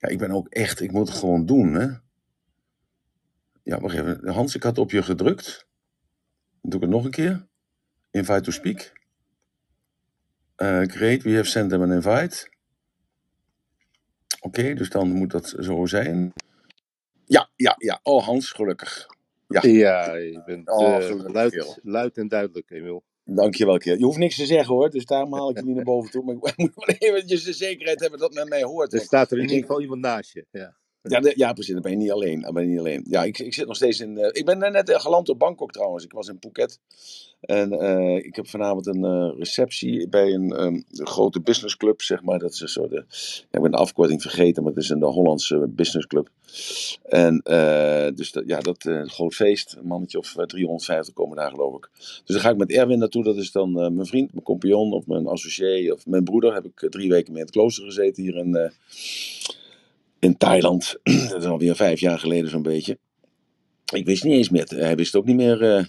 Ja, ik ben ook echt, ik moet het gewoon doen, hè. Ja, wacht even. Hans, ik had op je gedrukt. Dan doe ik het nog een keer. Invite to speak. Eh, great, we have sent them an invite. Oké, dus dan moet dat zo zijn. Ja, ja, ja. Oh, Hans, gelukkig. Ja. Ja, je bent Oh, eh, luid, luid en duidelijk, Emiel. Dankjewel, keer. Je hoeft niks te zeggen hoor, dus daarom haal ik het niet naar boven toe. Maar ik moet wel eventjes de zekerheid hebben dat men mij hoort. Er staat er in ieder geval iemand naast je. Ja. Ja, de- ja, precies. Dan ben je niet alleen. Ben je niet alleen. Ja, ik, ik zit nog steeds in. eh, ik ben net eh, geland op Bangkok trouwens. Ik was in Phuket. En eh, ik heb vanavond een receptie bij een ehm, grote businessclub, zeg maar. Dat is een soort. ja, ik ben de afkorting vergeten, maar het is een Hollandse businessclub. En dus dat, ja, dat eh, groot feest. Een mannetje of eh, 350 komen daar, geloof ik. Dus dan ga ik met Erwin naartoe. Dat is dan mijn vriend, mijn compagnon of mijn associé of mijn broeder. Heb ik drie weken mee in het klooster gezeten hier in. In Thailand. Dat is alweer vijf jaar geleden zo'n beetje. Ik wist niet eens meer. Hij wist ook niet meer eh,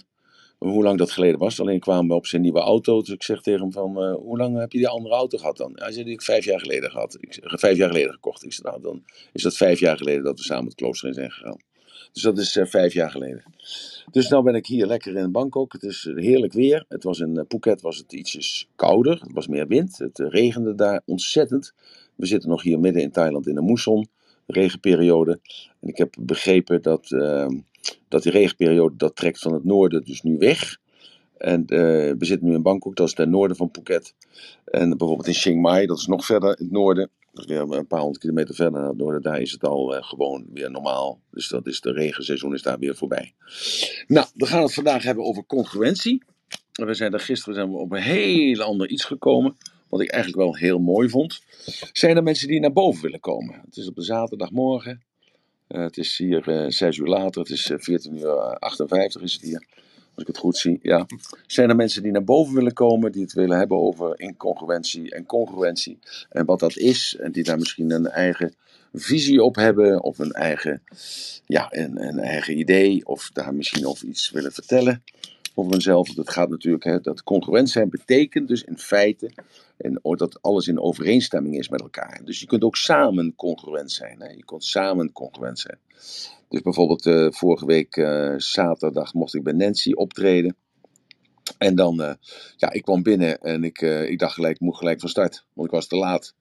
hoe lang dat geleden was. Alleen kwamen we op zijn nieuwe auto. Dus ik zeg tegen hem van, eh, hoe lang heb je die andere auto gehad dan? Hij zei, die ik vijf jaar geleden gehad. Ik vijf jaar geleden gekocht. Ik zeg, nou dan is dat vijf jaar geleden dat we samen het klooster in zijn gegaan. Dus dat is eh, vijf jaar geleden. Dus nu ben ik hier lekker in Bangkok. Het is heerlijk weer. Het was in Phuket was het ietsjes kouder. Het was meer wind. Het regende daar ontzettend. We zitten nog hier midden in Thailand in de moesson, regenperiode. En ik heb begrepen dat, ehm, dat die regenperiode dat trekt van het noorden dus nu weg. En eh, we zitten nu in Bangkok, dat is ten noorden van Phuket. En bijvoorbeeld in Chiang Mai, dat is nog verder in het noorden. Dat is weer een paar honderd kilometer verder naar het noorden. Daar is het al eh, gewoon weer normaal. Dus dat is de regenseizoen is daar weer voorbij. Nou, we gaan het vandaag hebben over congruentie. En We zijn daar gisteren zijn we op een heel ander iets gekomen. Wat ik eigenlijk wel heel mooi vond. Zijn er mensen die naar boven willen komen? Het is op de zaterdagmorgen. Eh, het is hier eh 6 uur later. Het is eh, 14 uur 58 is het hier. Als ik het goed zie, ja. Zijn er mensen die naar boven willen komen, die het willen hebben over incongruentie en congruentie en wat dat is, en die daar misschien een eigen visie op hebben, of een eigen, ja, een, een eigen idee, of daar misschien over iets willen vertellen over hunzelf. Dat gaat natuurlijk, hè, dat congruent zijn betekent dus in feite en o- dat alles in overeenstemming is met elkaar. Dus je kunt ook samen congruent zijn. Hè? Je kunt samen congruent zijn. Dus bijvoorbeeld eh, vorige week eh, zaterdag mocht ik bij Nancy optreden. En dan, eh, ja, ik kwam binnen en ik, ik dacht gelijk, ik moet gelijk van start, want ik was te laat.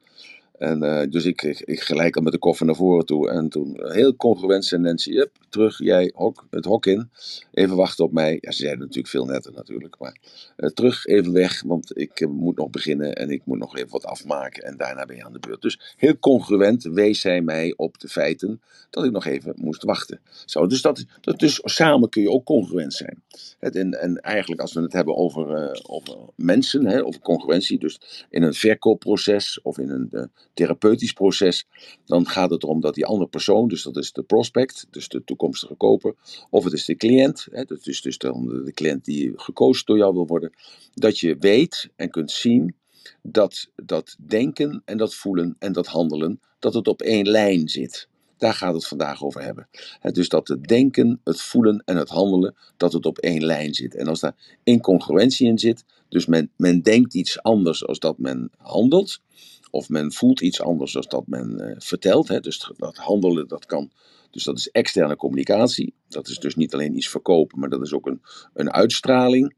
En eh, dus ik, ik, gelijk al met de koffer naar voren toe. En toen eh, heel congruent zei Nancy, hup, terug, jij het hok in. Even wachten op mij. Ja, ze zeiden natuurlijk veel netter natuurlijk. Maar eh, terug, even weg, want ik moet nog beginnen en ik moet nog even wat afmaken. En daarna ben je aan de beurt. Dus heel congruent wees zij mij op de feiten dat ik nog even moest wachten. Zo, dus, dat, dat, dus samen kun je ook congruent zijn. Het, en, en eigenlijk als we het hebben over, over mensen, hè, over congruentie, dus in een verkoopproces of in een therapeutisch proces, dan gaat het erom dat die andere persoon, dus dat is de prospect, dus de toekomstige koper, of het is de cliënt, hè, dat is dus de, de cliënt die gekozen door jou wil worden, dat je weet en kunt zien dat dat denken en dat voelen en dat handelen, dat het op één lijn zit. Daar gaat het vandaag over hebben. Dus dat het denken, het voelen en het handelen, dat het op één lijn zit. En als daar incongruentie in zit, dus men, men denkt iets anders als dat men handelt, of men voelt iets anders als dat men eh, vertelt. Hè, dus dat handelen, dat kan. Dus dat is externe communicatie. Dat is dus niet alleen iets verkopen, maar dat is ook een, een uitstraling.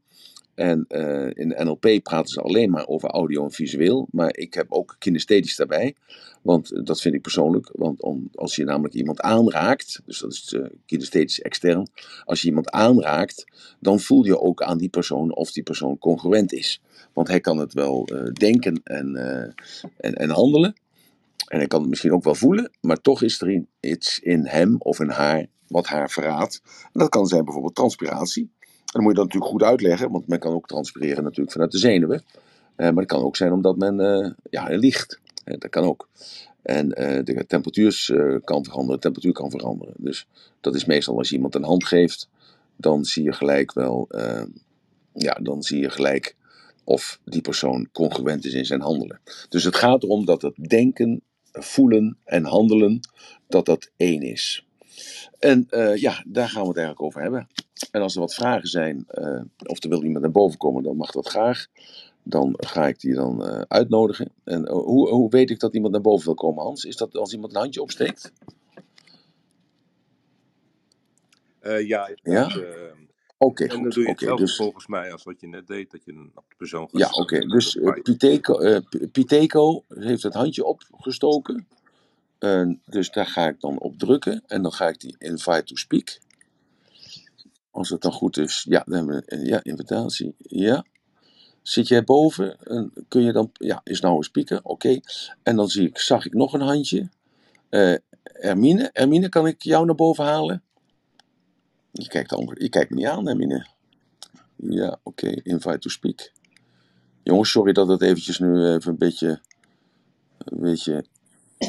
En eh, in de NLP praten ze alleen maar over audio en visueel. Maar ik heb ook kinesthetisch daarbij. Want eh, dat vind ik persoonlijk. Want als je namelijk iemand aanraakt, dus dat is uh, kinesthetisch extern. Als je iemand aanraakt, dan voel je ook aan die persoon of die persoon congruent is. Want hij kan het wel denken en, en, en handelen. En hij kan het misschien ook wel voelen. Maar toch is er iets in hem of in haar wat haar verraadt. En dat kan zijn bijvoorbeeld transpiratie. Dan moet je dat natuurlijk goed uitleggen, want men kan ook transpireren natuurlijk vanuit de zenuwen. Uh, maar het kan ook zijn omdat men uh, ja, liegt. Uh, dat kan ook. En de temperatuur kan veranderen, de temperatuur kan veranderen. Dus dat is meestal als je iemand een hand geeft, dan zie je gelijk wel, ja, dan zie je gelijk of die persoon congruent is in zijn handelen. Dus het gaat erom dat het denken, voelen en handelen, dat dat één is. En uh, ja, daar gaan we het eigenlijk over hebben. En als er wat vragen zijn, uh, of er wil iemand naar boven komen, dan mag dat graag. dan ga ik die dan eh, uitnodigen. En eh, hoe, hoe weet ik dat iemand naar boven wil komen, Hans? Is dat als iemand een handje opsteekt? Eh, ja, Ja? eh, Oké, en dan goed. doe je hetzelfde dus, volgens mij als wat je net deed, dat je een persoon gaat ja, oké. Dus eh, bij- Piteco, eh, Piteco heeft het handje opgestoken. En dus daar ga ik dan op drukken. En dan ga ik die invite to speak. Als het dan goed is. Ja, dan hebben ja, invitatie. Ja. Zit jij boven? En kun je dan. Ja, is nou een speaker? Oké. En dan zie ik, zag ik nog een handje. Eh Hermine, Hermine, kan ik jou naar boven halen? Je kijkt, dan, je kijkt me niet aan, Hermine. Ja, oké. Invite to speak. Jongens, sorry dat het eventjes nu even een beetje. Een beetje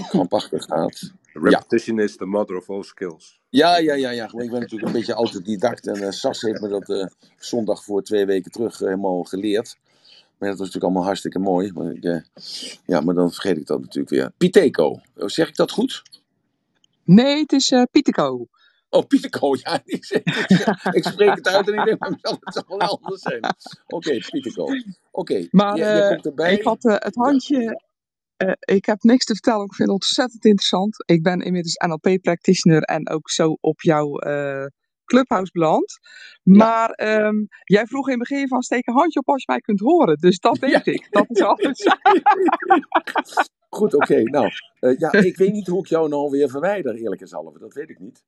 krampachtig gaat. Repetition is the mother of all skills. Ja, ja, ja, ja. Ik ben natuurlijk een beetje autodidact. En eh, Sas heeft me dat eh, zondag voor twee weken terug eh, helemaal geleerd. Maar dat was natuurlijk allemaal hartstikke mooi. Maar, ik, eh, ja, maar dan vergeet ik dat natuurlijk weer. Piteco. Oh, Zeg ik dat goed? Nee, het is eh Pieteco. Oh, Piteco. Ja, ik, zeg- ik, spreek het uit en ik denk bij mezelf, het zal wel anders zijn. Oké, Piteco. Oké, Maar je, je eh, komt erbij. ik had het handje. Eh, ik heb niks te vertellen. Ik vind het ontzettend interessant. Ik ben inmiddels NLP-practitioner en ook zo op jouw eh, clubhouse beland. Maar ehm, jij vroeg in het begin van steek een handje op als je mij kunt horen. Dus dat Ja. deed ik. Dat is alles. Goed, oké. Nou, eh, ja, ik weet niet hoe ik jou nou weer verwijder, eerlijk gezegd. Dat weet ik niet.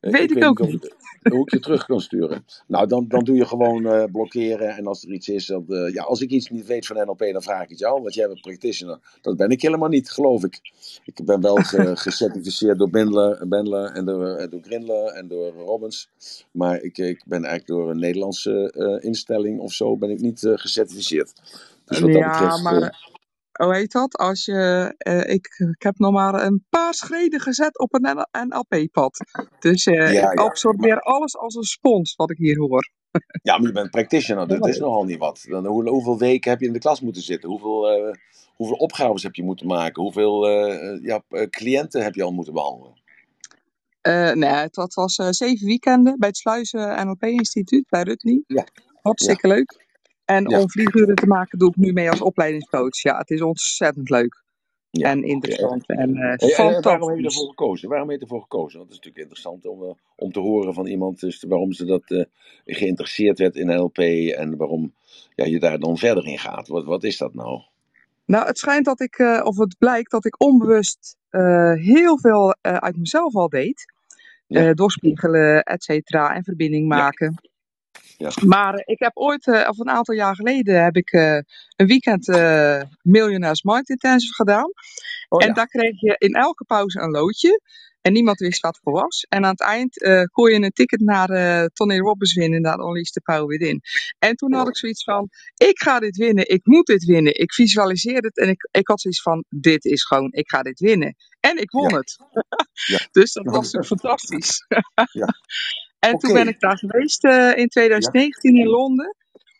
Eh, Weet ik ook of ik- hoe ik je terug kan sturen. Nou, dan, dan doe je gewoon eh, blokkeren. En als er iets is, dan, eh, ja, als ik iets niet weet van NLP, dan vraag ik het jou. Want jij bent practitioner. Dat ben ik helemaal niet, geloof ik. Ik ben wel ge- gecertificeerd door Bendler, Bendler en door, door Grindler en door Robbins. Maar ik, ik ben eigenlijk door een Nederlandse instelling of zo ben ik niet gecertificeerd. Dus wat dat ja, betreft, maar hoe heet dat? Als je, eh, ik, ik heb nog maar een paar schreden gezet op een NLP-pad. Dus Ja, ik ja, absorbeer alles als een spons wat ik hier hoor. Ja, maar je bent practitioner, dus dat is nogal niet wat. Dan, hoe, hoeveel weken heb je in de klas moeten zitten? Hoeveel, eh, hoeveel opgaves heb je moeten maken? Hoeveel ja, cliënten heb je al moeten behandelen? Eh, nee, het, dat was zeven weekenden bij het Sluizen NLP-instituut bij Rutney. Ja. Hartstikke leuk. En Ja. om vlieguren te maken doe ik nu mee als opleidingscoach. Ja, het is ontzettend leuk. Ja, en interessant. En En, eh en- en waarom heb je fantastisch. ervoor gekozen? Waarom heb je ervoor gekozen? Dat is natuurlijk interessant om, eh, om te horen van iemand dus waarom ze dat eh, geïnteresseerd werd in NLP en waarom ja, je daar dan verder in gaat. Wat, wat is dat nou? Nou, het schijnt dat ik, eh, of het blijkt dat ik onbewust eh, heel veel eh, uit mezelf al deed. Ja. Eh, doorspiegelen, et cetera, en verbinding maken. Ja. Maar ik heb ooit, eh, of een aantal jaar geleden, heb ik eh, een weekend eh Millionaires Mind Intensive gedaan. Oh, en ja. daar kreeg je in elke pauze een loodje. En niemand wist wat het voor was. En aan het eind eh, kon je een ticket naar Tony Robbins winnen, naar Unleash the Power Within. En toen had ik zoiets van, ik ga dit winnen, ik moet dit winnen. Ik visualiseerde het en ik, ik had zoiets van, dit is gewoon, ik ga dit winnen. En ik won Ja. het. Ja. dus dat was fantastisch. Ja. En toen ben ik daar geweest eh, in 2019 in Londen.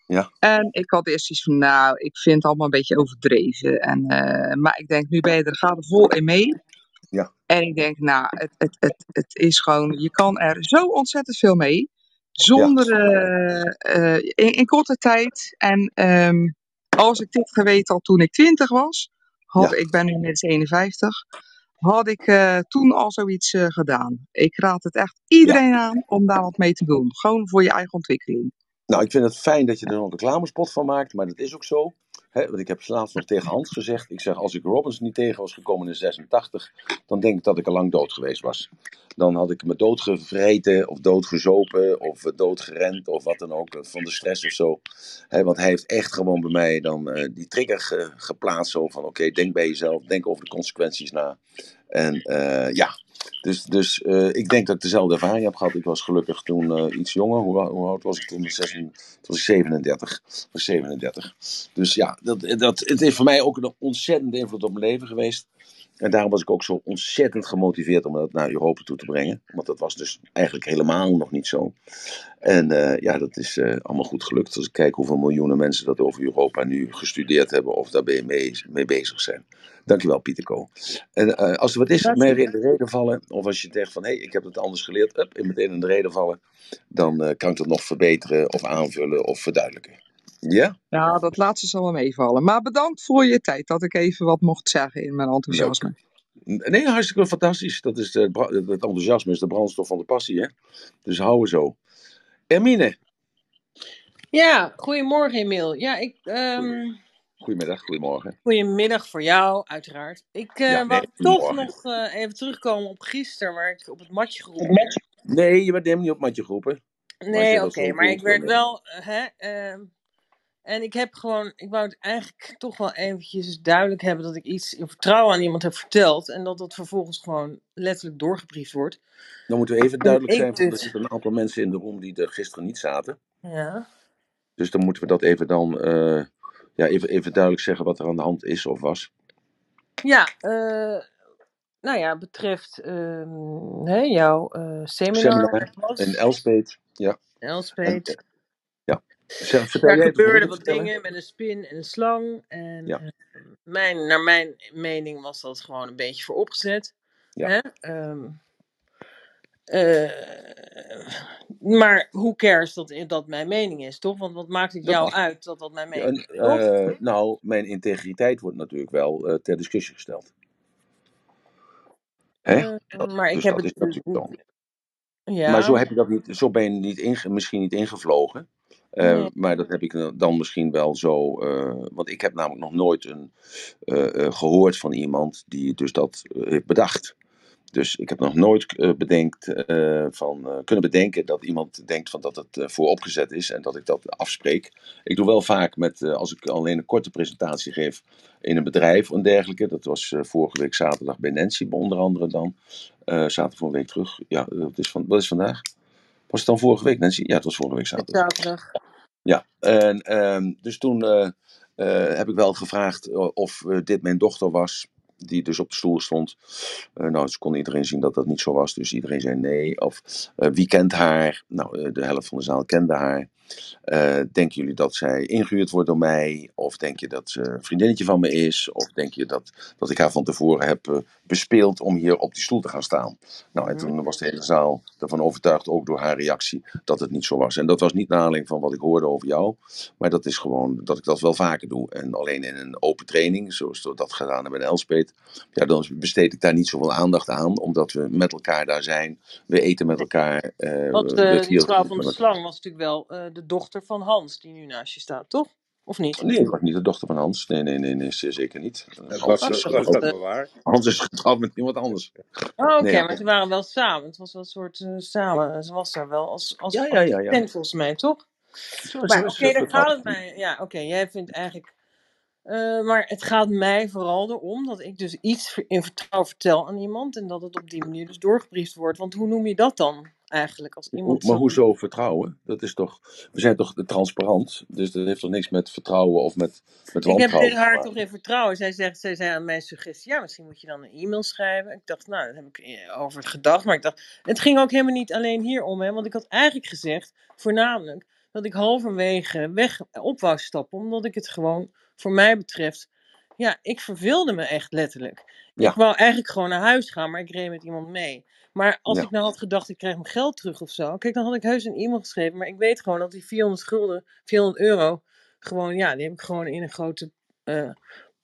Ja. En ik had eerst iets van, nou, ik vind het allemaal een beetje overdreven. En, eh, maar ik denk, nu ben je er, ga er vol in mee. Ja. En ik denk, nou, het, het, het, het is gewoon, je kan er zo ontzettend veel mee. Zonder, eh, in, in korte tijd. En ehm, als ik dit geweten had toen ik 20 was, had, Ja. ik ben nu inmiddels 51, had ik eh, toen al zoiets eh, gedaan. Ik raad het echt iedereen aan om daar wat mee te doen. Gewoon voor je eigen ontwikkeling. Nou, ik vind het fijn dat je er een reclamespot van maakt, maar dat is ook zo. Hè, want ik heb laatst nog tegen Hans gezegd, ik zeg als ik Robbins niet tegen was gekomen in 86, dan denk ik dat ik al lang dood geweest was. Dan had ik me doodgevreten of doodgezopen of eh, doodgerend of wat dan ook, eh, van de stress of zo. Want hij heeft echt gewoon bij mij dan eh, die trigger ge- geplaatst zo van oké, denk bij jezelf, denk over de consequenties na. En ja, dus, dus eh, ik denk dat ik dezelfde ervaring heb gehad. Ik was gelukkig toen eh, iets jonger. Hoe, hoe oud was ik toen? 16, toen was ik 37. Ik was 37. Dus ja, dat, dat, het heeft voor mij ook een ontzettende invloed op mijn leven geweest. En daarom was ik ook zo ontzettend gemotiveerd om dat naar Europa toe te brengen. Want dat was dus eigenlijk helemaal nog niet zo. En eh, ja, dat is eh, allemaal goed gelukt. Als ik kijk hoeveel miljoenen mensen dat over Europa nu gestudeerd hebben of daarbij mee, mee bezig zijn. Dankjewel, Pieter Ko. En eh, als er wat is, mij goed. in de reden vallen. Of als je zegt van hé, hey, ik heb het anders geleerd. Up, en meteen in de reden vallen. Dan kan ik dat nog verbeteren of aanvullen of verduidelijken. Ja? Ja, dat laatste zal wel meevallen. Maar bedankt voor je tijd dat ik even wat mocht zeggen in mijn enthousiasme. Nee, hartstikke fantastisch. Dat is de, het enthousiasme is de brandstof van de passie, hè? Dus houden zo. Hermine, Ja, goedemorgen Emiel. Ja, ik, ehm, goedemiddag, goedemorgen. goedemiddag voor jou, uiteraard. Ik eh Ja, nee, wou toch nog eh, even terugkomen op gisteren, waar ik op het matje geroepen werd. Nee, je bent helemaal niet op matje groepen. Maar Nee, oké, maar ik werd eh, wel, eh, hè, ehm, en ik heb gewoon, ik wou het eigenlijk toch wel eventjes duidelijk hebben dat ik iets in vertrouwen aan iemand heb verteld en dat dat vervolgens gewoon letterlijk doorgebriefd wordt. Dan moeten we even En duidelijk zijn, want er dus, zitten een aantal mensen in de room die er gisteren niet zaten. ja, Dus dan moeten we dat even dan, eh, ja, even, even duidelijk zeggen wat er aan de hand is of was. ja, eh, nou ja, betreft hè, jouw eh, seminar Seminar was in Elspet, ja. En, Eh, ja. Vertel Daar gebeurden wat dingen met een spin en een slang. En Ja, eh, mijn, naar mijn mening was dat gewoon een beetje vooropgezet. ja. Hè? Ehm, eh, maar hoe cares dat dat mijn mening is, toch? Want wat maakt het Dat jou mag. uit dat dat mijn Ja, mening en, is, eh, nou, mijn integriteit wordt natuurlijk wel eh, ter discussie gesteld. Hè? Eh, Dat, maar ik dus heb het. zo. Maar Ja, zo heb je dat niet, zo ben je niet misschien niet ingevlogen. Eh, nee. maar dat heb ik dan misschien wel zo. eh, want ik heb namelijk nog nooit een, eh, eh, gehoord van iemand die dus dat heeft bedacht. Dus ik heb nog nooit bedenkt, van, kunnen bedenken dat iemand denkt van dat het vooropgezet is en dat ik dat afspreek. Ik doe wel vaak met, als ik alleen een korte presentatie geef in een bedrijf en dergelijke. Dat was vorige week zaterdag bij Nancy onder andere dan. Zaterdag voor een week terug. Ja, dat is van, wat is vandaag? Was het dan vorige week Nancy? Ja, het was vorige week zaterdag. zaterdag. Ja, en, ehm, dus toen eh, eh, heb ik wel gevraagd eh, of dit mijn dochter was, die dus op de stoel stond. Nou, ze kon iedereen zien dat dat niet zo was, dus iedereen zei nee. Of wie kent haar? Nou, de helft van de zaal kende haar. Eh, denken jullie dat zij ingehuurd wordt door mij? Of denk je dat ze een vriendinnetje van me is? Of denk je dat, dat ik haar van tevoren heb eh, bespeeld om hier op die stoel te gaan staan? Nou, en Mhm. toen was de hele zaal ervan overtuigd, ook door haar reactie, dat het niet zo was. En dat was niet naar aanleiding van wat ik hoorde over jou, maar dat is gewoon dat ik dat wel vaker doe. En alleen in een open training, zoals we dat gedaan hebben in Elspet, ja, dan besteed ik daar niet zoveel aandacht aan, omdat we met elkaar daar zijn. We eten met elkaar. die vieren vrouw het van de slang was natuurlijk wel de dochter van Hans, die nu naast je staat, toch? Of niet? Nee, dat was niet de dochter van Hans. Nee, nee, nee, nee zeker niet. Het Hans was, is, dat was was dat de... wel waar? Hans is getrouwd met iemand anders. Oh, oké, Nee, maar ze waren wel samen. Het was wel een soort eh, samen. Ze was daar wel als, als ja, ja, ja, ja. assistent volgens mij, toch? Zo is Maar het oké, daar getrouwd. gaat het mij. Ja, oké, jij vindt eigenlijk. eh, maar het gaat mij vooral erom dat ik dus iets in vertrouwen vertel aan iemand en dat het op die manier dus doorgebriefd wordt. Want hoe noem je dat dan eigenlijk als iemand Maar zo. hoezo vertrouwen? Dat is toch, we zijn toch transparant, dus dat heeft toch niks met vertrouwen of met, met Ik heb wantrouwen dit haar toch in vertrouwen. Zij zegt, zij zei aan mijn suggestie, ja, misschien moet je dan een e-mail schrijven. Ik dacht, nou, daar heb ik eh, over gedacht. Maar ik dacht, het ging ook helemaal niet alleen hierom, hè. Want ik had eigenlijk gezegd, voornamelijk, dat ik halverwege weg op wou stappen. Omdat ik het gewoon, voor mij betreft, ja, ik verveelde me echt letterlijk. Ik wou eigenlijk gewoon naar huis gaan, maar ik reed met iemand mee. Maar als ja, ik nou had gedacht, ik krijg mijn geld terug of zo. Kijk, dan had ik heus een e-mail geschreven. Maar ik weet gewoon dat die 400 gulden, 400 euro, gewoon, ja, die heb ik gewoon in een grote eh,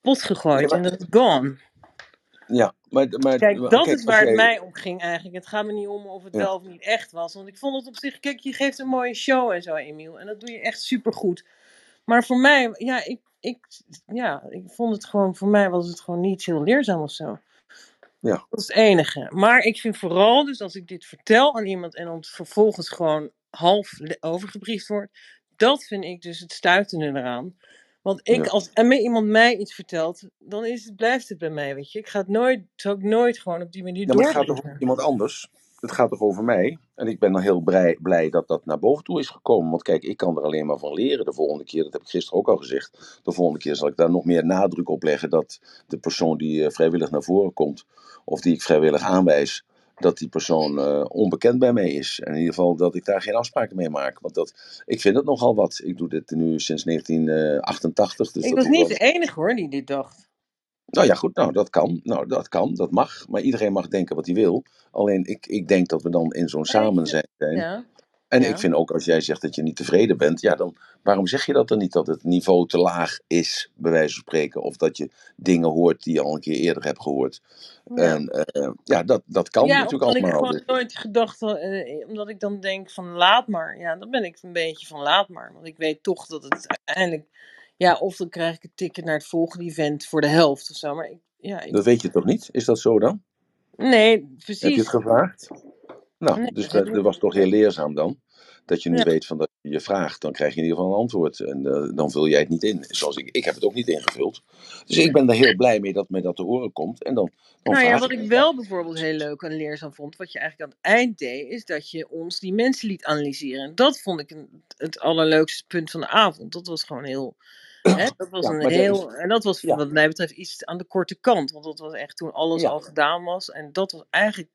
pot ja, gegooid. En dat is gone. ja, maar, maar, Kijk, dat kijk, is waar het mij om ging eigenlijk. Het gaat me niet om of het ja, wel of niet echt was. Want ik vond het op zich, kijk, je geeft een mooie show en zo, Emiel. En dat doe je echt supergoed. Maar voor mij, ja, ik, ik, ja, ik vond het gewoon, voor mij was het gewoon niet heel leerzaam of zo. ja, Dat is het enige. Maar ik vind vooral dus als ik dit vertel aan iemand en dan vervolgens gewoon half overgebriefd wordt. Dat vind ik dus het stuitende eraan. Want ik, ja. als en iemand mij iets vertelt, dan is het, blijft het bij mij, weet je. Ik ga het nooit, zou ik nooit gewoon op die manier Ja, maar het gaat toch over iemand anders? Het gaat toch over mij? En ik ben dan heel blij, blij dat dat naar boven toe is gekomen. Want kijk, ik kan er alleen maar van leren de volgende keer. Dat heb ik gisteren ook al gezegd. De volgende keer zal ik daar nog meer nadruk op leggen dat de persoon die eh, vrijwillig naar voren komt, of die ik vrijwillig aanwijs, dat die persoon eh, onbekend bij mij is. En in ieder geval dat ik daar geen afspraken mee maak. Want dat, ik vind het nogal wat. Ik doe dit nu sinds 1988, dus Ik was niet de enige hoor die dit dacht. Nou ja, goed, nou dat kan. Nou, dat kan, dat mag. Maar iedereen mag denken wat hij wil. Alleen ik, ik denk dat we dan in zo'n samen zijn, ja. En Ja. ik vind ook als jij zegt dat je niet tevreden bent, ja, dan waarom zeg je dat dan niet? Dat het niveau te laag is, bij wijze van spreken. Of dat je dingen hoort die je al een keer eerder hebt gehoord. Ja. En eh, ja, dat, dat kan Ja, natuurlijk omdat ik allemaal. gewoon Dus- nooit gedacht eh, omdat ik dan denk van laat maar. Ja, dan ben ik een beetje van laat maar. Want ik weet toch dat het uiteindelijk, ja, of dan krijg ik een ticket naar het volgende event voor de helft of zo. Maar ik, ja, ik, Dat weet je toch niet? Is dat zo dan? nee, Heb je precies. het gevraagd? Nou, Nee, dus dat was toch heel leerzaam dan. Dat je nu Ja. weet van dat je vraagt, dan krijg je in ieder geval een antwoord. En eh, dan vul jij het niet in. Zoals ik, ik heb het ook niet ingevuld. Dus ik ben er heel blij mee dat mij dat te horen komt. En dan, dan Nou ja, wat ik wel bijvoorbeeld heel leuk en leerzaam vond, wat je eigenlijk aan het eind deed, is dat je ons die mensen liet analyseren. En dat vond ik een, het allerleukste punt van de avond. Dat was gewoon heel. Hè, dat was Ja, een heel. is, En dat was ja, wat mij betreft iets aan de korte kant. Want dat was echt toen alles ja, al gedaan was. En dat was eigenlijk.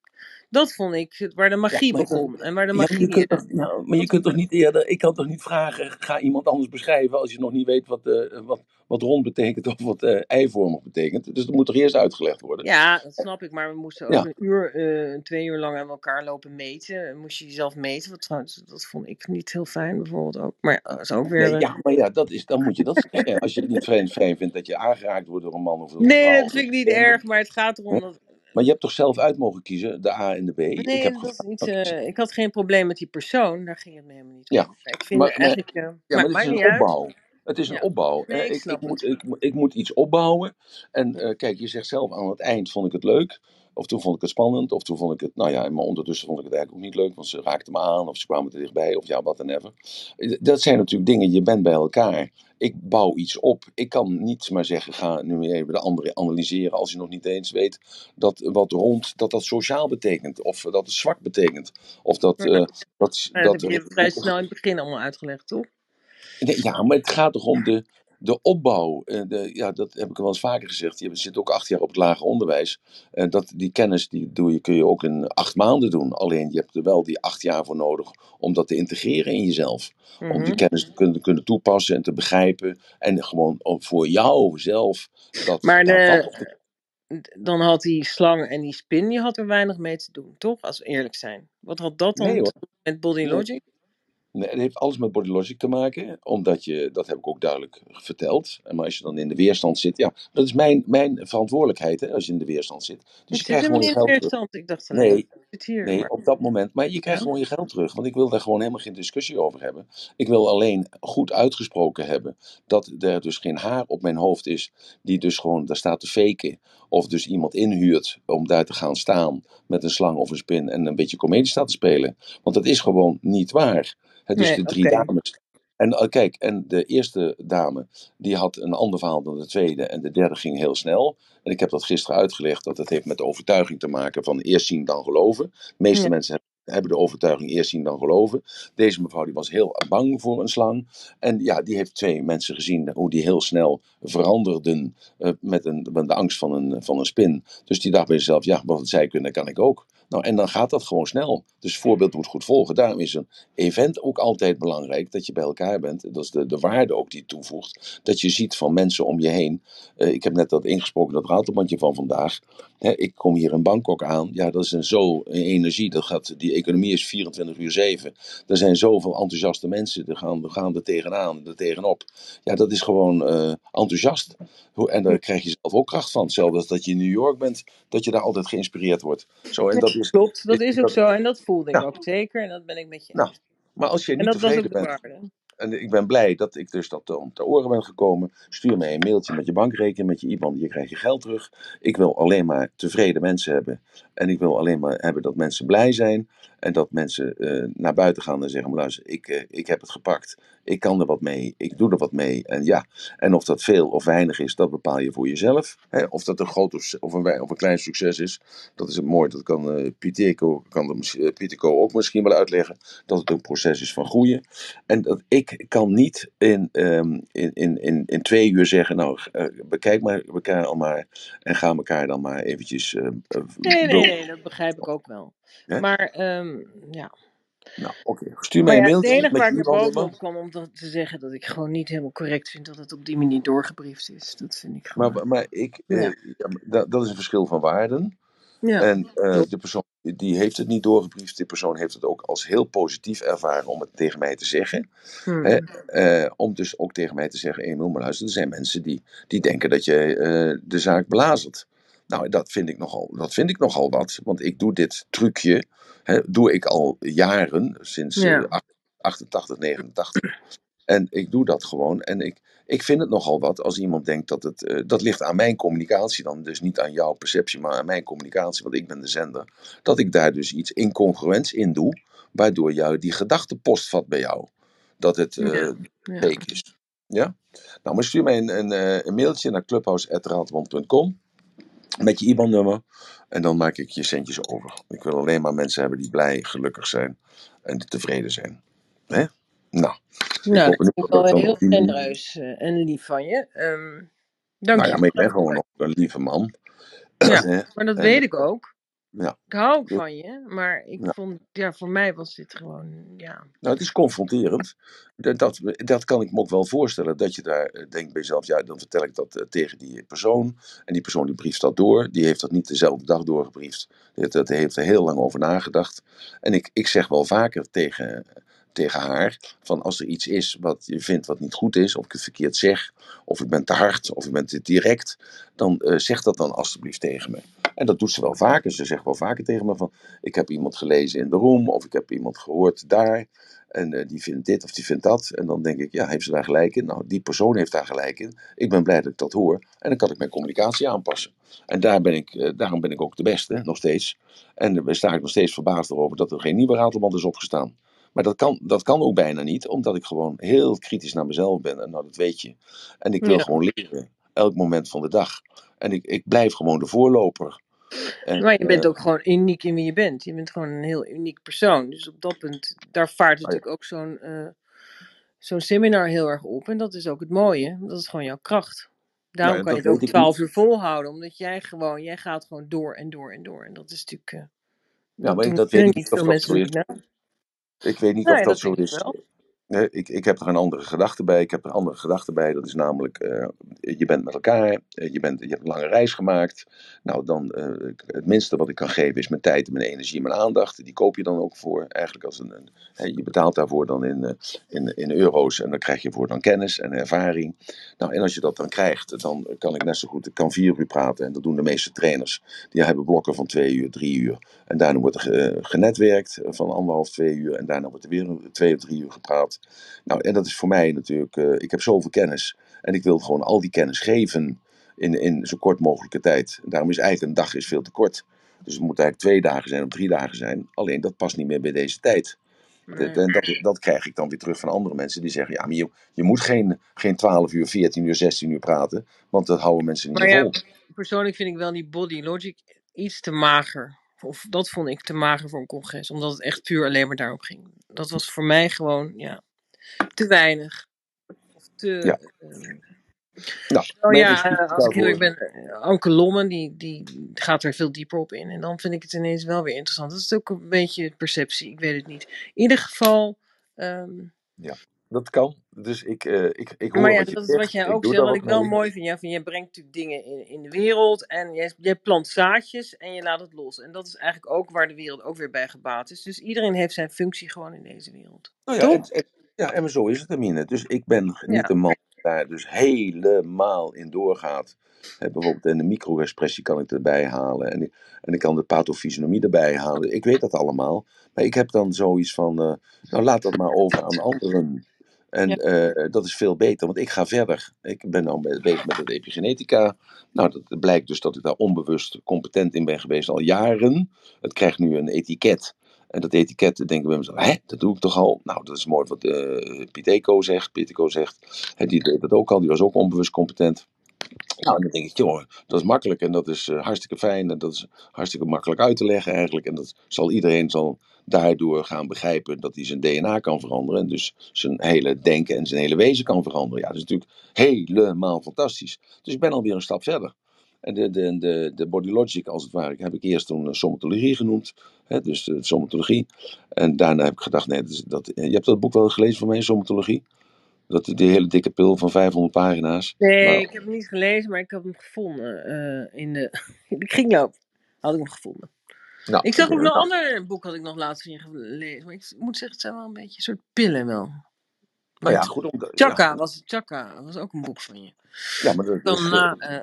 Dat vond ik waar de magie dat, begon. En waar de ja, maar je magie. kunt toch, maar je kunt toch niet eerder, ik kan toch niet vragen, ga iemand anders beschrijven als je nog niet weet wat, eh, wat, wat rond betekent of wat eh, eivormig betekent. Dus dat moet toch eerst uitgelegd worden? ja, dat snap ik. Maar we moesten ook Ja, een uur, eh, twee uur lang aan elkaar lopen meten. Moest je jezelf meten. Wat trouwens, dat vond ik niet heel fijn bijvoorbeeld ook. Maar dat is ook weer. nee, eh, ja, maar ja, dat is, dan moet je dat zeggen. Als je het niet fijn, vindt dat je aangeraakt wordt door een man of door een Nee, vrouw. dat Of vind ik niet erg, maar het gaat erom Hè? dat. Maar je hebt toch zelf uit mogen kiezen, de A en de B. Ik Nee, heb dat niet. eh, ik had geen probleem met die persoon, daar ging het me helemaal niet om. Ja, Maar Ik vind maar, maar, eigenlijk. eh, ja, maar maar het is een uit. Het is een Ja, opbouw. nee, ik ik, moet, ik, ik moet iets opbouwen. En Ja. eh, kijk, je zegt zelf aan het eind vond ik het leuk. Of toen vond ik het spannend. Of toen vond ik het, nou ja, maar ondertussen vond ik het eigenlijk ook niet leuk. Want ze raakten me aan. Of ze kwamen er dichtbij. Of ja, wat dan ever. Eh, Dat zijn natuurlijk dingen, je bent bij elkaar. Ik bouw iets op. Ik kan niet maar zeggen, ga nu even de andere analyseren. Als je nog niet eens weet dat wat rond, dat dat sociaal betekent. Of dat het zwak betekent. Of dat, Ja. eh, dat, Nou, dat dat heb je vrij snel in het begin allemaal uitgelegd, toch? Nee, ja, maar het gaat toch om de, de opbouw. Eh, de, ja, dat heb ik wel eens vaker gezegd. Je zit ook acht jaar op het lager onderwijs. Eh, dat, die kennis die doe je, kun je ook in acht maanden doen. Alleen je hebt er wel die acht jaar voor nodig om dat te integreren in jezelf. Om die Mhm. kennis te kunnen, kunnen toepassen en te begrijpen. En gewoon voor jou zelf dat Maar de, dan had die slang en die spin, die had er weinig mee te doen, toch? Als we eerlijk zijn. Wat had dat dan Nee met Body. Logic? Nee, het heeft alles met body logic te maken, omdat je, dat heb ik ook duidelijk verteld. Maar als je dan in de weerstand zit, ja, dat is mijn, mijn verantwoordelijkheid hè, als je in de weerstand zit. Dus Ik je krijgt helemaal gewoon je niet in geld terug. weerstand. Ik dacht Nee, ik zit hier. nee, Maar, op dat moment. Maar je krijgt ja. gewoon je geld terug, want ik wil daar gewoon helemaal geen discussie over hebben. Ik wil alleen goed uitgesproken hebben dat er dus geen haar op mijn hoofd is, die dus gewoon daar staat te faken. Of dus iemand inhuurt om daar te gaan staan met een slang of een spin en een beetje comedie staat te spelen. Want dat is gewoon niet waar. Hè, dus Nee, de drie dames. En eh, kijk, en de eerste dame, die had een ander verhaal dan de tweede. En de derde ging heel snel. En ik heb dat gisteren uitgelegd, dat het heeft met de overtuiging te maken van eerst zien dan geloven. De meeste Ja. mensen hebben, hebben de overtuiging eerst zien dan geloven. Deze mevrouw die was heel bang voor een slang. En ja, die heeft twee mensen gezien hoe die heel snel veranderden eh, met, een, met de angst van een, van een spin. Dus die dacht bij zichzelf, ja, wat zij kunnen, kan ik ook. Nou, en dan gaat dat gewoon snel. Dus het voorbeeld moet goed volgen. Daarom is een event ook altijd belangrijk, dat je bij elkaar bent. Dat is de, de waarde ook die het toevoegt. Dat je ziet van mensen om je heen. Eh, ik heb net dat ingesproken, dat ratelbandje van vandaag. Hè, ik kom hier in Bangkok aan. Ja, dat is een zo een energie. Dat gaat, die economie is 24 uur 7. Er zijn zoveel enthousiaste mensen. Die gaan, die gaan er tegenaan, er tegenop. Ja, dat is gewoon eh, enthousiast. En daar krijg je zelf ook kracht van. Hetzelfde als dat je in New York bent, dat je daar altijd geïnspireerd wordt. Zo, en dat klopt, dat is- ook dat- zo. En dat voelde ik Ja. ook zeker. En dat ben ik met je Nou, eens. maar als je En niet dat was ook de bent, waarde. En ik ben blij dat ik dus dat om te oren ben gekomen. Stuur mij een mailtje met je bankrekening, met je IBAN. Je krijgt je geld terug. Ik wil alleen maar tevreden mensen hebben. En ik wil alleen maar hebben dat mensen blij zijn. En dat mensen eh, naar buiten gaan en zeggen: luister, ik, eh, ik heb het gepakt. Ik kan er wat mee. Ik doe er wat mee. En ja, en of dat veel of weinig is, dat bepaal je voor jezelf. Hè? Of dat een groot of, een, of een klein succes is, dat is mooi. Dat kan eh Pieteco, kan eh, ook misschien wel uitleggen. Dat het een proces is van groeien. En dat ik kan niet in, ehm, in, in, in, in twee uur zeggen, nou, eh, bekijk maar elkaar al maar en ga elkaar dan maar eventjes eh, eh, Nee, nee, nee, dat begrijp ik ook wel. Maar, ehm, ja. Nou, oké. Stuur mij een ja, het mailtje enige met waar ik naar IBAN boven nummer. op kwam om dat te zeggen dat ik gewoon niet helemaal correct vind dat het op die manier doorgebriefd is. Dat vind ik gewoon. Maar, maar ik, eh, Ja. dat, dat is een verschil van waarden. Ja. En klopt. de persoon die heeft het niet doorgebriefd. Die persoon heeft het ook als heel positief ervaren om het tegen mij te zeggen. Hmm. Hè? Eh, om dus ook tegen mij te zeggen, Emil, maar luister, er zijn mensen die, die denken dat je eh, de zaak belazert. Nou, dat vind, ik nogal, dat vind ik nogal wat, want ik doe dit trucje, hè, doe ik al jaren, sinds eh, Ja. ach- 88, 89. En ik doe dat gewoon. En ik, ik vind het nogal wat als iemand denkt dat het. eh, dat ligt aan mijn communicatie dan. Dus niet aan jouw perceptie, maar aan mijn communicatie. Want ik ben de zender. Dat ik daar dus iets incongruents in doe. Waardoor jou die gedachte postvat bij jou. Dat het eh Ja. Ja. fake is. Ja? Nou, maar stuur mij een, een, eh, een mailtje naar clubhouse.raadwand.com. Met je IBAN-nummer. En dan maak ik je centjes over. Ik wil alleen maar mensen hebben die blij, gelukkig zijn. En tevreden zijn. Hè? Nou. Nou, dat niet vind ik dat wel heel genereus eh, en lief van je. Ehm dank Nou je. ja, maar ik ben gewoon ook een lieve man. Ja, maar dat En- weet ik ook. Ja. Ik hou ook van je, maar ik Ja. vond, ja, voor mij was dit gewoon, ja. Nou, het is confronterend. Dat, dat, dat kan ik me ook wel voorstellen. Dat je daar eh, denkt bij jezelf, ja, dan vertel ik dat eh, tegen die persoon. En die persoon die brieft dat door. Die heeft dat niet dezelfde dag doorgebriefd. Die heeft, dat heeft er heel lang over nagedacht. En ik, ik zeg wel vaker tegen, tegen haar, van als er iets is wat je vindt wat niet goed is, of ik het verkeerd zeg, of ik ben te hard, of ik ben te direct, dan eh, zeg dat dan alstublieft tegen me. En dat doet ze wel vaker. Ze zegt wel vaker tegen me van, ik heb iemand gelezen in de room, of ik heb iemand gehoord daar. En eh, die vindt dit of die vindt dat. En dan denk ik, ja, heeft ze daar gelijk in? Nou, die persoon heeft daar gelijk in. Ik ben blij dat ik dat hoor. En dan kan ik mijn communicatie aanpassen. En daar ben ik, eh, daarom ben ik ook de beste, nog steeds. En daar sta ik nog steeds verbaasd erover dat er geen nieuwe ratelband is opgestaan. Maar dat kan, dat kan ook bijna niet, omdat ik gewoon heel kritisch naar mezelf ben. En nou, dat weet je. En ik wil Ja. gewoon leren, elk moment van de dag. En ik, ik blijf gewoon de voorloper. En, Maar je bent eh, ook gewoon uniek in wie je bent. Je bent gewoon een heel uniek persoon. Dus op dat punt, daar vaart natuurlijk ook zo'n eh, zo'n seminar heel erg op. En dat is ook het mooie. Dat is gewoon jouw kracht. Daarom Ja, kan je dat het ook twaalf uur volhouden. Omdat jij gewoon, jij gaat gewoon door en door en door. En dat is natuurlijk, eh, ja, dat maar dat kunnen weet ik niet veel dat mensen. Nou, Ik weet niet nee, of dat dat zo is. wel. Nee, ik, ik heb er een andere gedachte bij. Ik heb er een andere gedachte bij. Dat is namelijk, eh, je bent met elkaar, eh, je, bent, hebt een lange reis gemaakt. Nou, dan eh, het minste wat ik kan geven is mijn tijd, mijn energie, mijn aandacht. Die koop je dan ook voor. Eigenlijk als een, je betaalt daarvoor dan in, in, in euro's en dan krijg je voor dan kennis en ervaring. Nou, en als je dat dan krijgt, dan kan ik net zo goed, ik kan vier uur praten. En dat doen de meeste trainers. Die hebben blokken van twee uur, drie uur. En daarna wordt er ge- genetwerkt van anderhalf, twee uur. En daarna wordt er weer twee of drie uur gepraat. Nou, en dat is voor mij natuurlijk, eh, ik heb zoveel kennis. En ik wil gewoon al die kennis geven in, in zo kort mogelijke tijd. Daarom is eigenlijk een dag is veel te kort. Dus het moet eigenlijk twee dagen zijn of drie dagen zijn. Alleen dat past niet meer bij deze tijd. Nee. en dat, dat krijg ik dan weer terug van andere mensen die zeggen: ja, maar je, je moet geen, geen 12 uur, 14 uur, 16 uur praten. Want dat houden mensen niet Maar ja, vol. persoonlijk vind ik wel die body logic iets te mager. Of dat vond ik te mager voor een congres. Omdat het echt puur alleen maar daarop ging. Dat was voor mij gewoon, ja, te weinig. Of te... Ja. ehm, Nou, Oh ja, als ik eerlijk ben, eh, Anke Lommen, die, die gaat er veel dieper op in. En dan vind ik het ineens wel weer interessant. Dat is ook een beetje perceptie, ik weet het niet. In ieder geval, ehm, Ja, dat kan. Dus ik, eh, ik, ik hoor maar ja, wat je dat is zegt. wat jij Ik ook zegt, wat ik wel mee. mooi vind. Ja, van, jij brengt natuurlijk dingen in, in de wereld en jij, jij plant zaadjes en je laat het los. En dat is eigenlijk ook waar de wereld ook weer bij gebaat is. Dus iedereen heeft zijn functie gewoon in deze wereld. Nou ja, en- ja, en zo is het, Amine. Dus ik ben niet Ja. een man die daar dus helemaal in doorgaat. Bijvoorbeeld in de micro-expressie kan ik erbij halen. En ik, en ik kan de pathofysionomie erbij halen. Ik weet dat allemaal. Maar ik heb dan zoiets van, eh, nou laat dat maar over aan anderen. En Ja. eh, dat is veel beter, want ik ga verder. Ik ben nou be- bezig met de epigenetica. Nou, dat blijkt dus dat ik daar onbewust competent in ben geweest al jaren. Het krijgt nu een etiket. En dat etiket, denken we mezelf, hè, dat doe ik toch al? Nou, dat is mooi wat eh Piet Eco zegt. Piet Eco zegt, hè, die deed dat ook al, die was ook onbewust competent. Nou, en dan denk ik, joh, dat is makkelijk en dat is eh, hartstikke fijn en dat is hartstikke makkelijk uit te leggen eigenlijk. En dat zal iedereen zal daardoor gaan begrijpen dat hij zijn DNA kan veranderen en dus zijn hele denken en zijn hele wezen kan veranderen. Ja, dat is natuurlijk helemaal fantastisch. Dus ik ben alweer een stap verder. En de, de, de, de body logic, als het ware, heb ik eerst toen eh, somatologie genoemd. Hè, dus de somatologie. En daarna heb ik gedacht, nee, dat, dat, eh, je hebt dat boek wel gelezen van mij, somatologie? Dat, die hele dikke pil van 500 pagina's. Nee, Nou, ik heb hem niet gelezen, maar ik heb hem gevonden eh, in, de, in de kringloop. Had ik nog gevonden. Nou, Ik zag ook eh, nog een ander boek had ik nog laatst weer gelezen. Maar ik moet zeggen, het zijn wel een beetje een soort pillen wel. Nou ja, goed. Om de, ja, Chaka was het. Chaka dat was ook een boek van je. ja, maar, dat Dan na, eh, eh,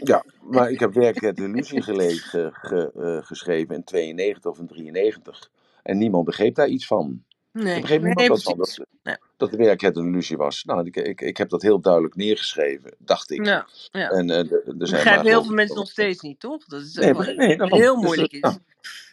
ja, maar ik heb werkelijk de illusie gelezen, ge- eh, geschreven in 92 of in 93. En niemand begreep daar iets van. nee, Er begreep nee, niemand wat van. Dat, Nee. dat de werkelijkheid een illusie was. Nou, ik, ik, ik heb dat heel duidelijk neergeschreven, dacht ik. Ja, ja. En eh, er- zijn Begrijpen heel veel ik- mensen nog steeds niet, toch? Dat is Nee, nee, heel Dus, moeilijk eh, is. nou,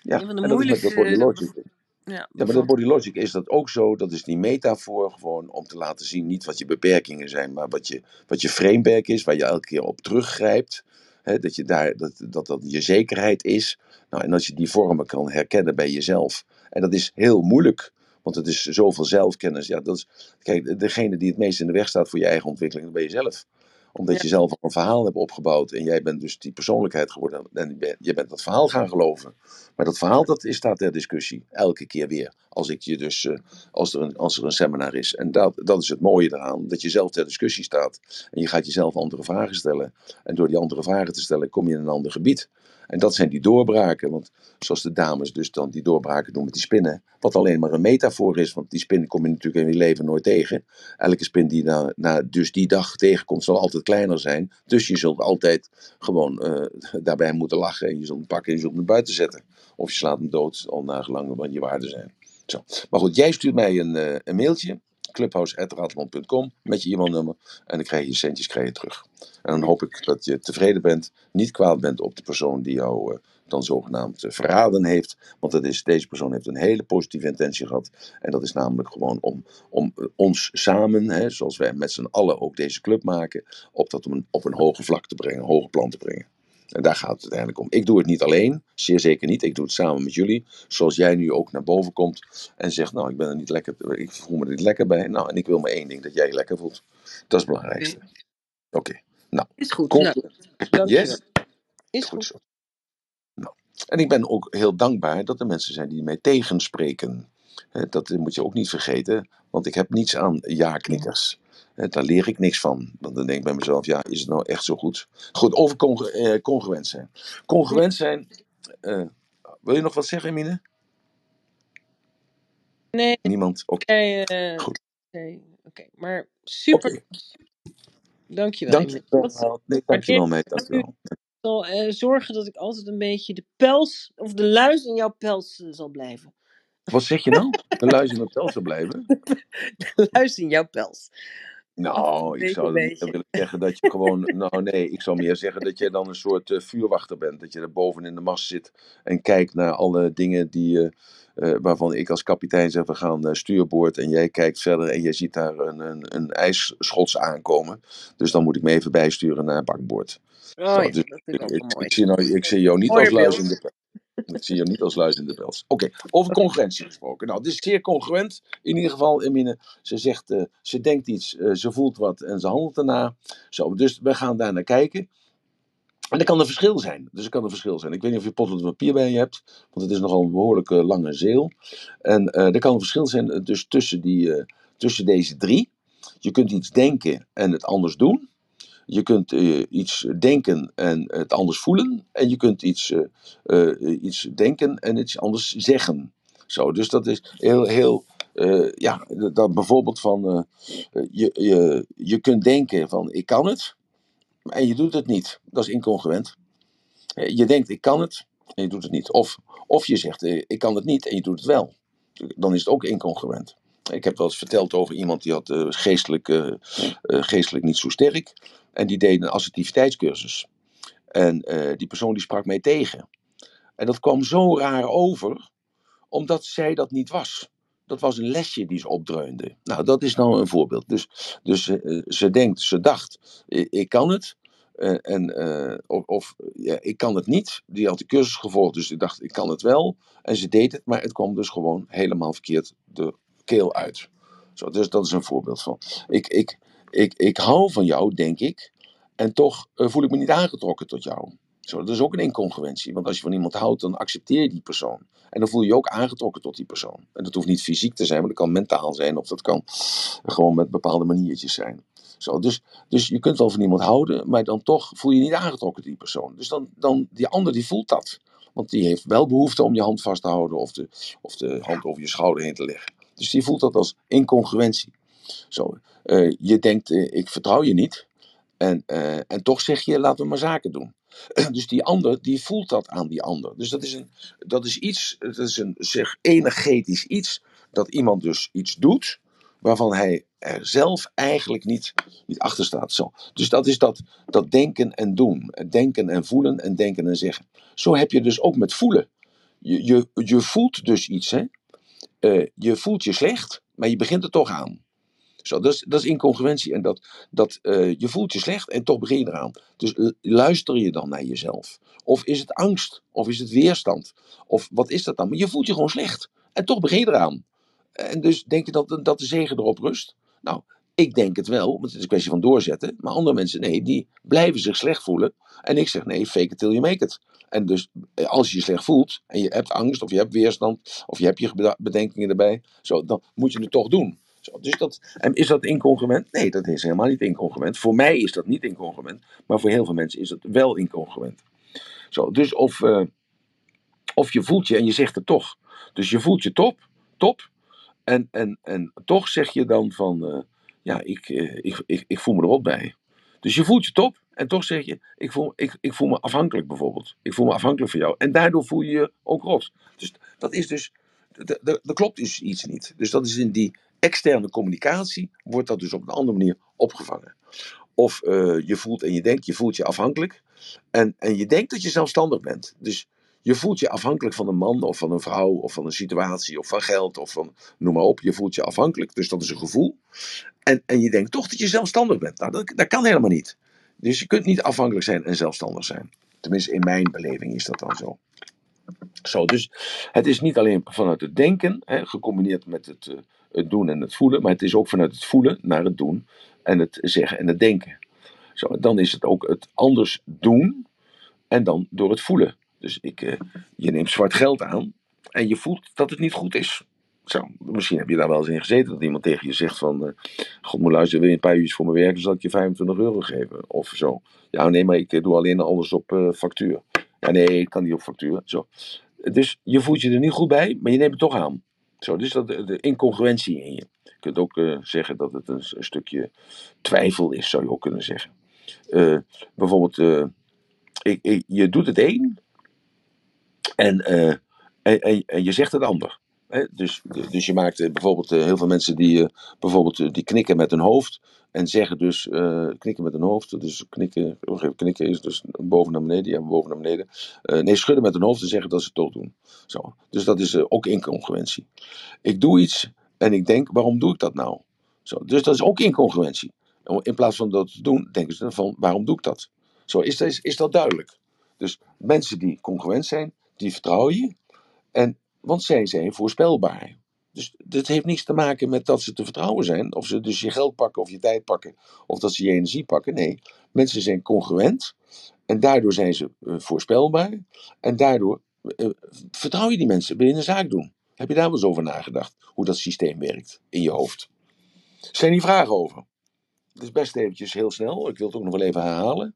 Ja, Een van de moeilijkste. Ja, Ja, maar bevat- body logic is dat ook zo. Dat is die metafoor gewoon om te laten zien niet wat je beperkingen zijn, maar wat je, wat je framework is, waar je elke keer op teruggrijpt. Hè, dat, je daar, dat, dat dat je zekerheid is. Nou, en als je die vormen kan herkennen bij jezelf. En dat is heel moeilijk, want het is zoveel zelfkennis. Ja, dat is, kijk, degene die het meest in de weg staat voor je eigen ontwikkeling, dat ben je zelf omdat Ja. je zelf al een verhaal hebt opgebouwd en jij bent dus die persoonlijkheid geworden en je bent- je bent dat verhaal gaan geloven. Maar dat verhaal dat is, staat ter discussie, elke keer weer. Als, ik je dus, eh, als, er een, als er een seminar is. En dat, dat is het mooie eraan, dat je zelf ter discussie staat. En je gaat jezelf andere vragen stellen. En door die andere vragen te stellen kom je in een ander gebied. En dat zijn die doorbraken. Want zoals de dames dus dan die doorbraken doen met die spinnen. Wat alleen maar een metafoor is. Want die spinnen kom je natuurlijk in je leven nooit tegen. Elke spin die na, na dus die dag tegenkomt zal altijd kleiner zijn. Dus je zult altijd gewoon eh, daarbij moeten lachen. En je zult hem pakken en je zult hem buiten zetten. Of je slaat hem dood, al nagelang wat je waarden zijn. Zo. Maar goed, jij stuurt mij een, eh, een mailtje. clubhouse.radland.com met je e-mailnummer. En dan krijg je je centjes krijg je terug. En dan hoop ik dat je tevreden bent. Niet kwaad bent op de persoon die jou eh, dan zogenaamd eh, verraden heeft. Want dat is, deze persoon heeft een hele positieve intentie gehad. En dat is namelijk gewoon om, om eh, ons samen, hè, zoals wij met z'n allen ook deze club maken, op, dat, een, op een hoger vlak te brengen, een hoger plan te brengen. En daar gaat het uiteindelijk om. Ik doe het niet alleen, zeer zeker niet. Ik doe het samen met jullie. Zoals jij nu ook naar boven komt en zegt: Nou, ik ben er niet lekker, ik voel me er niet lekker bij. Nou, en ik wil maar één ding: dat jij je lekker voelt. Dat is het belangrijkste. Oké. Nou, Is goed. kom. Nou. Yes? Is Goed. Nou. En ik ben ook heel dankbaar dat er mensen zijn die mij tegenspreken. Dat moet je ook niet vergeten, want ik heb niets aan ja-knikkers. Hè, Daar leer ik niks van. Want dan denk ik bij mezelf, ja, is het nou echt zo goed? Goed, over eh, congruent zijn. Congruent zijn, eh, wil je nog wat zeggen, Emine? Nee, Niemand? Oké, eh, Goed. nee, Oké, maar super. Oké. Dankjewel. dank Emile. je Wat- wel. Nee, dank je wel, meid. Dank je wel. Ik zal eh, zorgen dat ik altijd een beetje de pels of de luis in jouw pels eh, zal blijven. Wat zeg je nou? Een luis in het vel zou blijven? De luis in jouw pels. Nou, ik Beetje, zou willen zeggen dat je gewoon. Nou, nee, ik zou meer zeggen dat jij dan een soort eh, vuurwachter bent. Dat je er boven in de mast zit en kijkt naar alle dingen die. eh, eh, waarvan ik als kapitein zeg: we gaan eh, stuurboord. En jij kijkt verder en jij ziet daar een, een, een ijsschots aankomen. Dus dan moet ik me even bijsturen naar bakboord. Oh ja, dus dat ik, is ik, ik zie nou, ik zie jou niet Mooie als luis in de Ik zie jou niet als luis in de. Oké, over congruentie gesproken. Nou, het is zeer congruent. In ieder geval, Emine, ze zegt, eh, ze denkt iets, eh, ze voelt wat en ze handelt daarna. Zo, dus we gaan daar naar kijken. En er kan een verschil zijn. Dus er kan een verschil zijn. Ik weet niet of je potlood en papier bij je hebt, want het is nogal een behoorlijk eh, lange zeel. En eh, er kan een verschil zijn dus tussen, die, tussen deze drie. Je kunt iets denken en het anders doen. Je kunt eh, iets denken en het anders voelen. En je kunt iets, eh, eh, iets denken en iets anders zeggen. Zo, dus dat is heel, heel ja, dat bijvoorbeeld van, je, je, je kunt denken van ik kan het, en je doet het niet. Dat is incongruent. Je denkt ik kan het, en je doet het niet. Of, of je zegt ik kan het niet, en je doet het wel. Dan is het ook incongruent. Ik heb wel eens verteld over iemand die had eh, geestelijk, eh, eh, geestelijk niet zo sterk. En die deed een assertiviteitscursus. En die persoon die sprak mij tegen. En dat kwam zo raar over, omdat zij dat niet was. Dat was een lesje die ze opdreunde. Nou, dat is nou een voorbeeld. Dus, dus ze denkt, ze dacht, ik, ik kan het. En, of of ja, ik kan het niet. Die had de cursus gevolgd, dus ze dacht, ik kan het wel. En ze deed het, maar het kwam dus gewoon helemaal verkeerd de keel uit. Zo, dus dat is een voorbeeld van. Ik, ik, ik, ik hou van jou, denk ik. En toch eh, voel ik me niet aangetrokken tot jou. Zo, dat is ook een incongruentie. Want als je van iemand houdt, dan accepteer je die persoon. En dan voel je je ook aangetrokken tot die persoon. En dat hoeft niet fysiek te zijn, maar dat kan mentaal zijn. Of dat kan gewoon met bepaalde maniertjes zijn. Zo, dus, dus je kunt wel van iemand houden, maar dan toch voel je je niet aangetrokken die persoon. Dus dan, dan die ander die voelt dat. Want die heeft wel behoefte om je hand vast te houden of de, of de hand over je schouder heen te leggen. Dus die voelt dat als incongruentie. Zo, eh, je denkt, eh, ik vertrouw je niet. En, eh, en toch zeg je, laten we maar zaken doen. Dus die ander, die voelt dat aan die ander. Dus dat is, een, dat is iets, dat is een zeg, energetisch iets, dat iemand dus iets doet, waarvan hij er zelf eigenlijk niet, niet achter staat. Zo. Dus dat is dat, dat denken en doen. Denken en voelen en denken en zeggen. Zo heb je dus ook met voelen. Je, je, je voelt dus iets, hè. Eh, je voelt je slecht, maar je begint er toch aan. Zo, dat, is, dat is incongruentie. En dat, dat, eh, je voelt je slecht en toch begin je eraan. Dus luister je dan naar jezelf? Of is het angst? Of is het weerstand? Of wat is dat dan? Maar je voelt je gewoon slecht. En toch begin je eraan. En dus denk je dat, dat de zegen erop rust? Nou, ik denk het wel, want het is een kwestie van doorzetten. Maar andere mensen, nee, die blijven zich slecht voelen. En ik zeg, nee, fake it till you make it. En dus eh, als je je slecht voelt en je hebt angst of je hebt weerstand of je hebt je bedenkingen erbij, zo, dan moet je het toch doen. Zo, dus dat, en is dat incongruent? Nee, dat is helemaal niet incongruent. Voor mij is dat niet incongruent, maar voor heel veel mensen is het wel incongruent. Zo, dus of, eh, of je voelt je en je zegt het toch. Dus je voelt je top, top. En, en, en toch zeg je dan van, eh, ja, ik, ik, ik, ik voel me er bij. Dus je voelt je top en toch zeg je, ik voel, ik, ik voel me afhankelijk bijvoorbeeld. Ik voel me afhankelijk van jou. En daardoor voel je je ook rot. Dus dat is dus, er klopt dus iets niet. Dus dat is in die externe communicatie, wordt dat dus op een andere manier opgevangen. Of eh, je voelt en je denkt, je voelt je afhankelijk. En, en je denkt dat je zelfstandig bent. Dus je voelt je afhankelijk van een man of van een vrouw of van een situatie of van geld of van noem maar op. Je voelt je afhankelijk, dus dat is een gevoel. En, en je denkt toch dat je zelfstandig bent. Nou, dat, dat kan helemaal niet. Dus je kunt niet afhankelijk zijn en zelfstandig zijn. Tenminste, in mijn beleving is dat dan zo. Zo, dus het is niet alleen vanuit het denken, hè, gecombineerd met het, eh, het doen en het voelen, maar het is ook vanuit het voelen naar het doen en het zeggen en het denken. Zo, dan is het ook het anders doen en dan door het voelen. Dus ik, eh, je neemt zwart geld aan en je voelt dat het niet goed is. Zo, misschien heb je daar wel eens in gezeten dat iemand tegen je zegt van... eh, God wil je een paar uurtjes voor me werken, zal ik je 25 euro geven. Of zo. Ja, nee, maar ik eh, doe alleen alles op eh, factuur. Ja, nee, ik kan niet op factuur. Zo. Dus je voelt je er niet goed bij, maar je neemt het toch aan. Zo, dus dat, de incongruentie in je. Je kunt ook zeggen dat het een, stukje twijfel is, zou je ook kunnen zeggen. Bijvoorbeeld, ik, ik- je doet het een en, en, en, en je zegt het ander. Dus, dus je maakt eh, bijvoorbeeld eh, heel veel mensen die, eh, bijvoorbeeld, die knikken met hun hoofd en zeggen dus knikken met hun hoofd. Dus knikken, knikken is dus boven naar beneden, ja, boven naar beneden. Nee, schudden met hun hoofd en zeggen dat ze het doen. Zo. Dus dat is ook incongruentie. Ik doe iets en ik denk, waarom doe ik dat nou? Zo. Dus dat is ook incongruentie. In plaats van dat te doen, denken ze dan van, waarom doe ik dat? Zo, is, is, is dat duidelijk? Dus mensen die congruent zijn, die vertrouwen je. En, want zij zijn voorspelbaar. Dus dit heeft niets te maken met dat ze te vertrouwen zijn. Of ze dus je geld pakken of je tijd pakken. Of dat ze je energie pakken. Nee, mensen zijn congruent. En daardoor zijn ze eh, voorspelbaar. En daardoor eh, vertrouw je die mensen. Wil je een zaak doen? Heb je daar wel eens over nagedacht? Hoe dat systeem werkt in je hoofd? Zijn die vragen over? Het is best eventjes heel snel. Ik wil het ook nog wel even herhalen.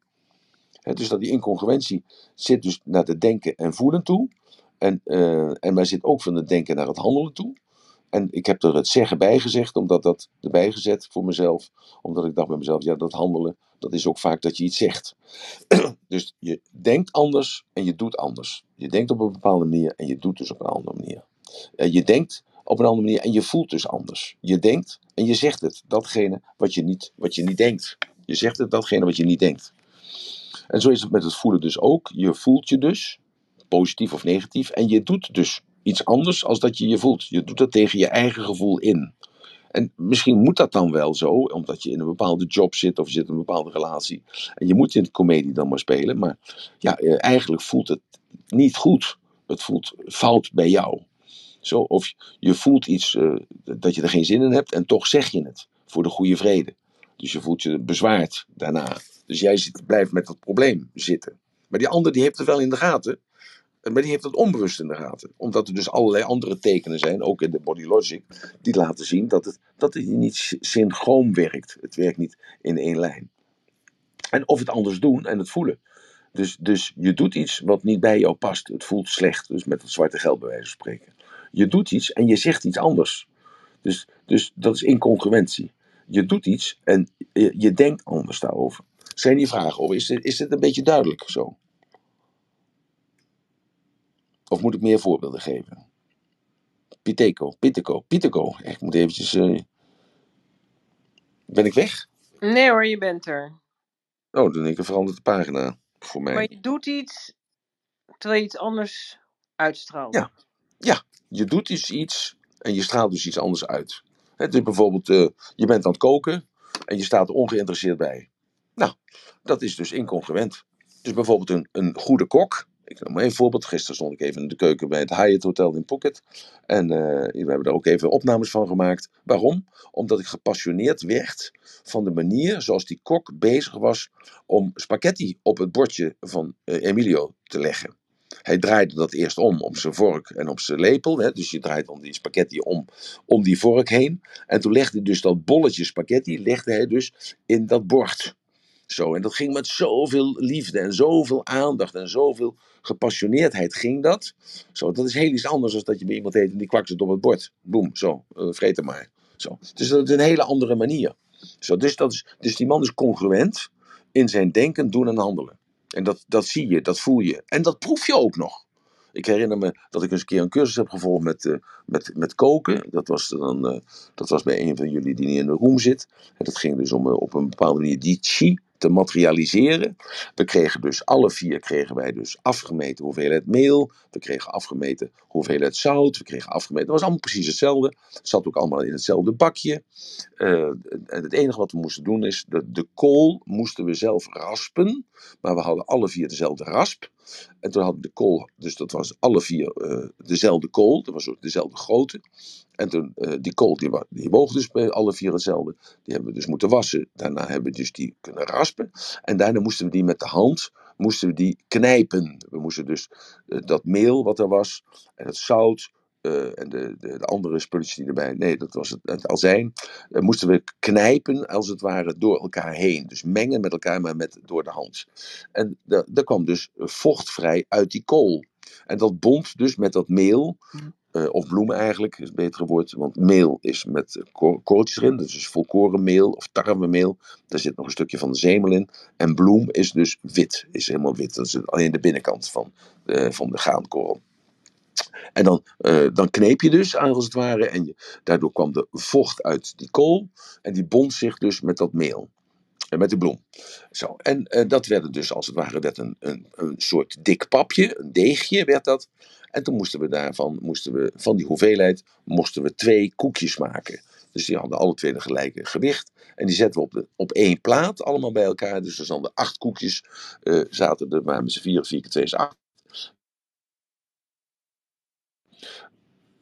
Dus dat die incongruentie zit dus naar het denken en voelen toe. En, eh, en maar zit ook van het denken naar het handelen toe. En ik heb er het zeggen bij gezegd, omdat dat erbij gezet voor mezelf. Omdat ik dacht bij mezelf, ja, dat handelen, dat is ook vaak dat je iets zegt. dus je denkt anders en je doet anders. Je denkt op een bepaalde manier en je doet dus op een andere manier. Eh, je denkt op een andere manier en je voelt dus anders. Je denkt en je zegt het, datgene wat je niet, wat je niet denkt. Je zegt het, datgene wat je niet denkt. En zo is het met het voelen dus ook. Je voelt je dus, positief of negatief, en je doet dus iets anders als dat je je voelt. Je doet dat tegen je eigen gevoel in. En misschien moet dat dan wel zo, omdat je in een bepaalde job zit of je zit in een bepaalde relatie. En je moet in de comedie dan maar spelen. Maar ja, eh, eigenlijk voelt het niet goed. Het voelt fout bij jou. Zo, of je voelt iets eh, dat je er geen zin in hebt en toch zeg je het voor de goede vrede. Dus je voelt je bezwaard daarna. Dus jij zit, blijft met dat probleem zitten. Maar die ander die heeft het wel in de gaten. Maar die heeft dat onbewust in de gaten. Omdat er dus allerlei andere tekenen zijn, ook in de body logic, die laten zien dat het, dat het niet sy- synchroon werkt. Het werkt niet in één lijn. En of het anders doen en het voelen. Dus, dus je doet iets wat niet bij jou past. Het voelt slecht, dus met het zwarte geld bij wijze van spreken. Je doet iets en je zegt iets anders. Dus, dus dat is incongruentie. Je doet iets en je, je denkt anders daarover. Zijn die vragen over? Is dit, is dit een beetje duidelijk zo? Of moet ik meer voorbeelden geven? Piteco, Piteco, Piteco. Ik moet eventjes... eh, Ben ik weg? Nee hoor, je bent er. Oh, dan denk ik veranderd de pagina voor mij. Maar je doet iets terwijl je iets anders uitstraalt. Ja. Ja, je doet dus iets en je straalt dus iets anders uit. Het is bijvoorbeeld, eh, je bent aan het koken en je staat er ongeïnteresseerd bij. Nou, dat is dus incongruent. Dus bijvoorbeeld een, een goede kok. Ik noem maar een voorbeeld. Gisteren stond ik even in de keuken bij het Hyatt Hotel in Phuket. En eh, we hebben daar ook even opnames van gemaakt. Waarom? Omdat ik gepassioneerd werd van de manier zoals die kok bezig was om spaghetti op het bordje van eh, Emilio te leggen. Hij draaide dat eerst om, op zijn vork en op zijn lepel. Hè? Dus je draait dan die spaghetti om, om die vork heen. En toen legde hij dus dat bolletje spaghetti legde hij dus in dat bord. Zo, en dat ging met zoveel liefde en zoveel aandacht en zoveel gepassioneerdheid ging dat. Zo, dat is heel iets anders dan dat je bij iemand eet en die kwakt het op het bord. Boem, zo, eh, vreet hem maar. Zo. Dus dat is een hele andere manier. Zo, dus, dat is, dus die man is congruent in zijn denken, doen en handelen. En dat, dat zie je, dat voel je. En dat proef je ook nog. Ik herinner me dat ik eens een keer een cursus heb gevolgd met, eh, met, met koken. Dat was, dan, eh, dat was bij een van jullie die niet in de room zit. En dat ging dus om op een bepaalde manier die chi te materialiseren. We kregen dus, alle vier kregen wij dus afgemeten hoeveelheid meel. We kregen afgemeten hoeveelheid zout. We kregen afgemeten, dat was allemaal precies hetzelfde. Het zat ook allemaal in hetzelfde bakje. Eh, het enige wat we moesten doen is, de, de kool moesten we zelf raspen. Maar we hadden alle vier dezelfde rasp. En toen hadden de kool, dus dat was alle vier eh, dezelfde kool. Dat was ook dezelfde grootte. En toen, eh, die kool, die, die woog dus alle vier hetzelfde. Die hebben we dus moeten wassen. Daarna hebben we dus die kunnen raspen. En daarna moesten we die met de hand, moesten we die knijpen. We moesten dus eh, dat meel wat er was, en het zout, eh, en de, de, de andere spulletjes die erbij, nee, dat was het, het azijn, moesten we knijpen als het ware door elkaar heen. Dus mengen met elkaar, maar met, door de hand. En da- daar kwam dus vocht vrij uit die kool. En dat bond dus met dat meel, eh, of bloemen eigenlijk, is het betere woord, want meel is met eh, ko- korreltjes erin, dus is volkorenmeel of tarwemeel. Daar zit nog een stukje van de zemel in. En bloem is dus wit, is helemaal wit. Dat is alleen de binnenkant van, eh, van de graankorrel. En dan, dan kneep je dus als het ware. En je, daardoor kwam de vocht uit die kool. En die bond zich dus met dat meel. En met de bloem. Zo. En eh, dat werd dus als het ware werd een, een, een soort dik papje. Een deegje werd dat. En toen moesten we daarvan, moesten we, van die hoeveelheid, moesten we twee koekjes maken. Dus die hadden alle twee de gelijke gewicht. En die zetten we op, de, op één plaat, allemaal bij elkaar. Dus er zaten acht koekjes, eh, zaten er, waren z'n vier, vier keer twee is acht.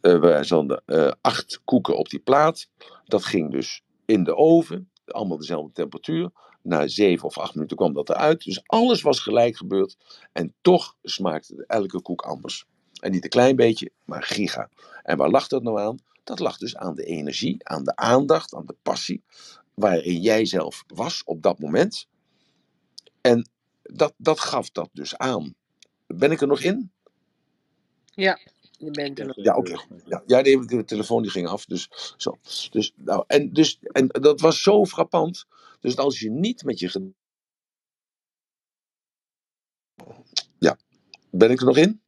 Eh, we eh, acht koeken op die plaat. Dat ging dus in de oven, allemaal dezelfde temperatuur. Na zeven of acht minuten kwam dat eruit. Dus alles was gelijk gebeurd. En toch smaakte elke koek anders. En niet een klein beetje, maar giga. En waar lag dat nou aan? Dat lag dus aan de energie, aan de aandacht, aan de passie. Waarin jij zelf was op dat moment. En dat, dat gaf dat dus aan. Ben ik er nog in? Ja, je bent er nog. Ja, oké. Ja, ja nee, de telefoon die ging af. Dus, zo. Dus, nou, en, dus, en dat was zo frappant. Dus als je niet met je. Ja, ben ik er nog in?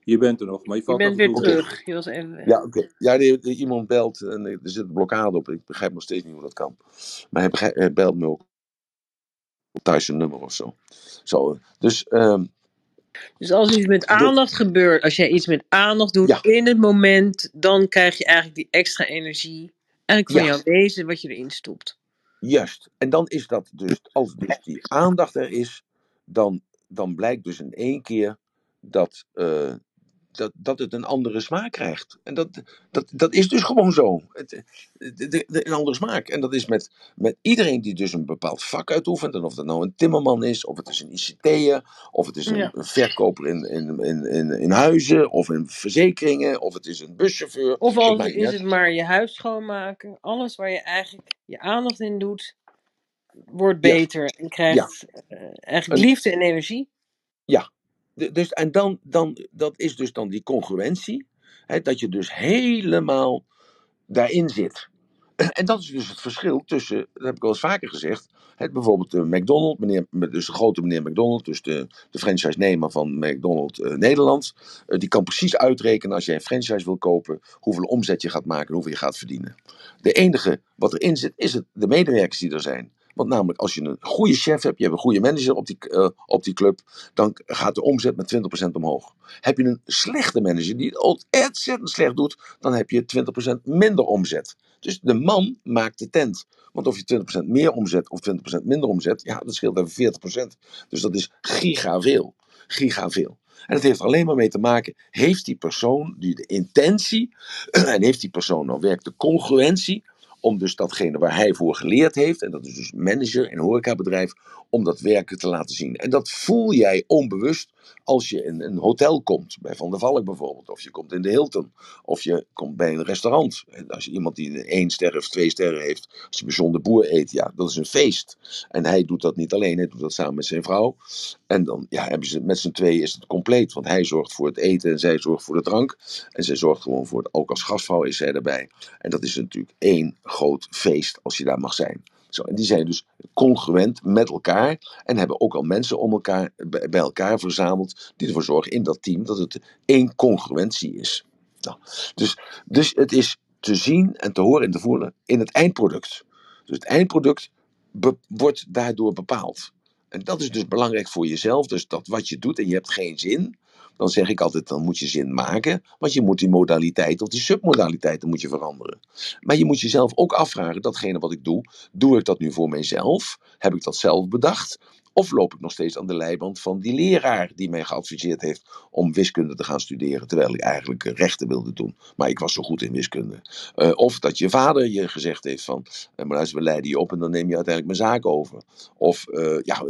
Je bent er nog, maar je Je valt bent af weer terug. Je was even. Ja, oké. Ja, nee, iemand belt en er zit een blokkade op. Ik begrijp nog steeds niet hoe dat kan. Maar hij, belt me ook op thuis zijn nummer of zo. zo dus, ehm, Dus als iets met aandacht gebeurt, als jij iets met aandacht doet Ja. in het moment, dan krijg je eigenlijk die extra energie. Eigenlijk van Ja. jouw wezen wat je erin stopt. Juist. En dan is dat dus, als dus die aandacht er is, dan, dan blijkt dus in één keer dat, eh, dat, dat het een andere smaak krijgt. En dat, dat, dat is dus gewoon zo. Het, de, de, de- een andere smaak. En dat is met, met iedereen die dus een bepaald vak uitoefent. En of dat nou een timmerman is, of het is een ICT'er, of het is een, Ja. een verkoper in, in, in, in, in huizen, of in verzekeringen, of het is een buschauffeur. Of al is uit. het maar je huis schoonmaken. Alles waar je eigenlijk je aandacht in doet, wordt Ja. beter. En krijgt eh, eigenlijk Een- liefde en energie. De- Dus, en dan, dan, dat is dus dan die congruentie. Hè, dat je dus helemaal daarin zit. En dat is dus het verschil tussen, dat heb ik al eens vaker gezegd. Het, bijvoorbeeld de McDonald's, meneer, dus de grote meneer McDonald, dus de, de franchise-nemer van McDonald's eh, Nederland. eh, die kan precies uitrekenen als jij een franchise wil kopen, hoeveel omzet je gaat maken en hoeveel je gaat verdienen. De enige wat erin zit, is het, de medewerkers die er zijn. Want namelijk, als je een goede chef hebt, je hebt een goede manager op die, eh, op die club, dan gaat de omzet met 20% omhoog. Heb je een slechte manager die het ontzettend slecht doet, dan heb je 20% minder omzet. Dus de man maakt de tent. Want of je 20% meer omzet of 20% minder omzet, ja, dat scheelt even 40%. Dus dat is giga veel. Giga veel. En het heeft alleen maar mee te maken, heeft die persoon die de intentie en heeft die persoon nou werkt de congruentie om dus datgene waar hij voor geleerd heeft, en dat is dus manager in horecabedrijf, om dat werken te laten zien. En dat voel jij onbewust als je in een hotel komt, bij Van der Valk bijvoorbeeld, of je komt in de Hilton, of je komt bij een restaurant. En als je iemand die één ster of twee sterren heeft, als je bij Boer eet, ja, dat is een feest. En hij doet dat niet alleen, hij doet dat samen met zijn vrouw. En dan ja, hebben ze met z'n tweeën is het compleet, want hij zorgt voor het eten en zij zorgt voor de drank. En zij zorgt gewoon voor het, ook als gastvrouw is zij erbij. En dat is natuurlijk één groot feest als je daar mag zijn. Zo, en die zijn dus congruent met elkaar en hebben ook al mensen om elkaar, bij elkaar verzameld die ervoor zorgen in dat team dat het één congruentie is. Nou, dus, dus het is te zien en te horen en te voelen in het eindproduct. Dus het eindproduct wordt daardoor bepaald. En dat is dus belangrijk voor jezelf. Dus dat wat je doet en je hebt geen zin, dan zeg ik altijd, dan moet je zin maken. Want je moet die modaliteit of die submodaliteiten moet je veranderen. Maar je moet jezelf ook afvragen, datgene wat ik doe, doe ik dat nu voor mijzelf? Heb ik dat zelf bedacht? Of loop ik nog steeds aan de leiband van die leraar die mij geadviseerd heeft om wiskunde te gaan studeren, terwijl ik eigenlijk eh, rechten wilde doen. Maar ik was zo goed in wiskunde. Eh, of dat je vader je gezegd heeft van, eh, maar luister, we leiden je op en dan neem je uiteindelijk mijn zaak over. Of, ja,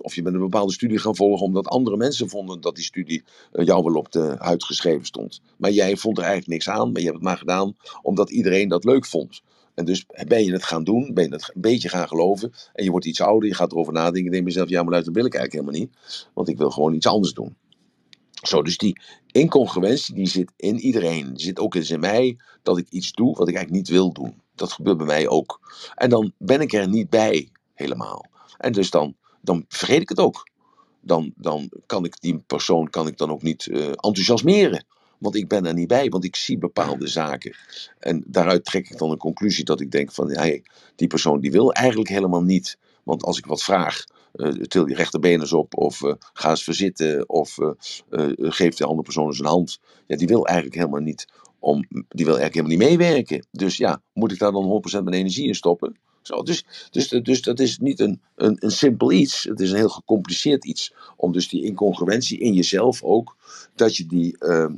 of, je bent een bepaalde studie gaan volgen omdat andere mensen vonden dat die studie jou wel op de huid geschreven stond. Maar jij vond er eigenlijk niks aan, maar je hebt het maar gedaan omdat iedereen dat leuk vond. En dus ben je het gaan doen, ben je het een beetje gaan geloven. En je wordt iets ouder, je gaat erover nadenken. Je denkt bij jezelf, ja, maar luister, dat wil ik eigenlijk helemaal niet. Want ik wil gewoon iets anders doen. Zo, dus die incongruentie die zit in iedereen. Die zit ook eens in mij dat ik iets doe wat ik eigenlijk niet wil doen. Dat gebeurt bij mij ook. En dan ben ik er niet bij, helemaal. En dus dan, dan vergeet ik het ook. Dan, dan kan ik die persoon kan ik dan ook niet eh, enthousiasmeren. Want ik ben er niet bij, want ik zie bepaalde zaken. En daaruit trek ik dan een conclusie dat ik denk van, hey, die persoon die wil eigenlijk helemaal niet. Want als ik wat vraag, eh, til je rechterbeen eens op, of eh, ga eens verzitten, of eh, geef de andere persoon eens een hand. Ja, die wil eigenlijk helemaal niet, om, die wil eigenlijk helemaal niet meewerken. Dus ja, moet ik daar dan 100% mijn energie in stoppen? Zo, dus, dus, dus dat is niet een, een, een simpel iets. Het is een heel gecompliceerd iets. Om dus die incongruentie in jezelf ook, dat je die ehm,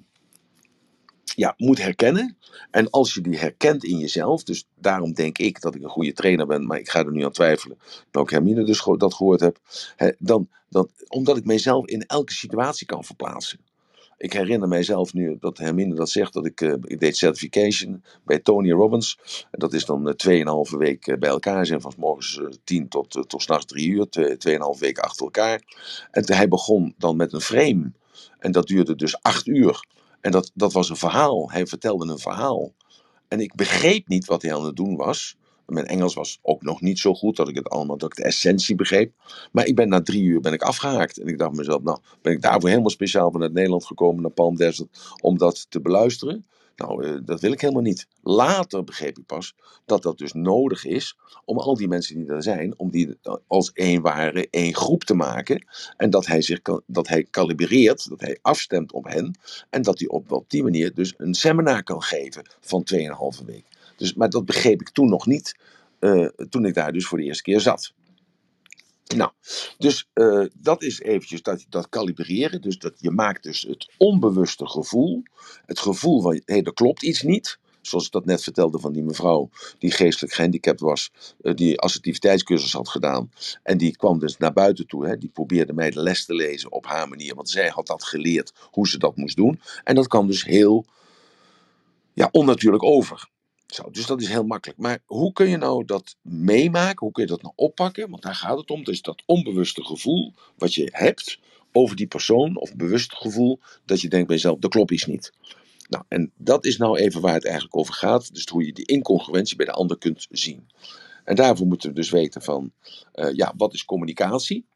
ja, moet herkennen. En als je die herkent in jezelf, dus daarom denk ik dat ik een goede trainer ben, maar ik ga er nu aan twijfelen, dat ik Hermine dus dat gehoord heb, hè, dan, dan, omdat ik mijzelf in elke situatie kan verplaatsen. Ik herinner mijzelf nu dat Hermine dat zegt, dat ik, eh, ik deed certification bij Tony Robbins. Dat is dan eh, tweeënhalve week eh, bij elkaar zijn, van morgens eh, tien tot, uh, tot s'nachts drie uur, twee- tweeënhalve weken achter elkaar. En hij begon dan met een frame. En dat duurde dus acht uur. En dat, dat was een verhaal. Hij vertelde een verhaal. En ik begreep niet wat hij aan het doen was. Mijn Engels was ook nog niet zo goed dat ik het allemaal, dat ik de essentie begreep. Maar ik ben na drie uur ben ik afgehaakt. En ik dacht mezelf, nou, ben ik daarvoor helemaal speciaal vanuit Nederland gekomen naar Palm Desert om dat te beluisteren? Nou, eh, dat wil ik helemaal niet. Later begreep ik pas dat dat dus nodig is om al die mensen die er zijn, om die als één ware één groep te maken. En dat hij zich dat hij kalibreert, dat hij afstemt op hen. En dat hij op, op die manier dus een seminar kan geven van 2,5 week. Dus, maar dat begreep ik toen nog niet, eh, toen ik daar dus voor de eerste keer zat. Nou, dus eh, dat is eventjes dat, dat kalibreren. Dus dat je maakt dus het onbewuste gevoel. Het gevoel van, hé, hey, er klopt iets niet. Zoals ik dat net vertelde van die mevrouw die geestelijk gehandicapt was. eh, die assertiviteitscursus had gedaan. En die kwam dus naar buiten toe. Hè, die probeerde mij de les te lezen op haar manier. Want zij had dat geleerd hoe ze dat moest doen. En dat kwam dus heel ja, onnatuurlijk over. Zo, dus dat is heel makkelijk. Maar hoe kun je nou dat meemaken? Hoe kun je dat nou oppakken? Want daar gaat het om. Dus dat onbewuste gevoel wat je hebt over die persoon, of bewust gevoel, dat je denkt bij jezelf, er klopt iets niet. Nou, en dat is nou even waar het eigenlijk over gaat. Dus hoe je die incongruentie bij de ander kunt zien. En daarvoor moeten we dus weten van, eh, ja, wat is communicatie?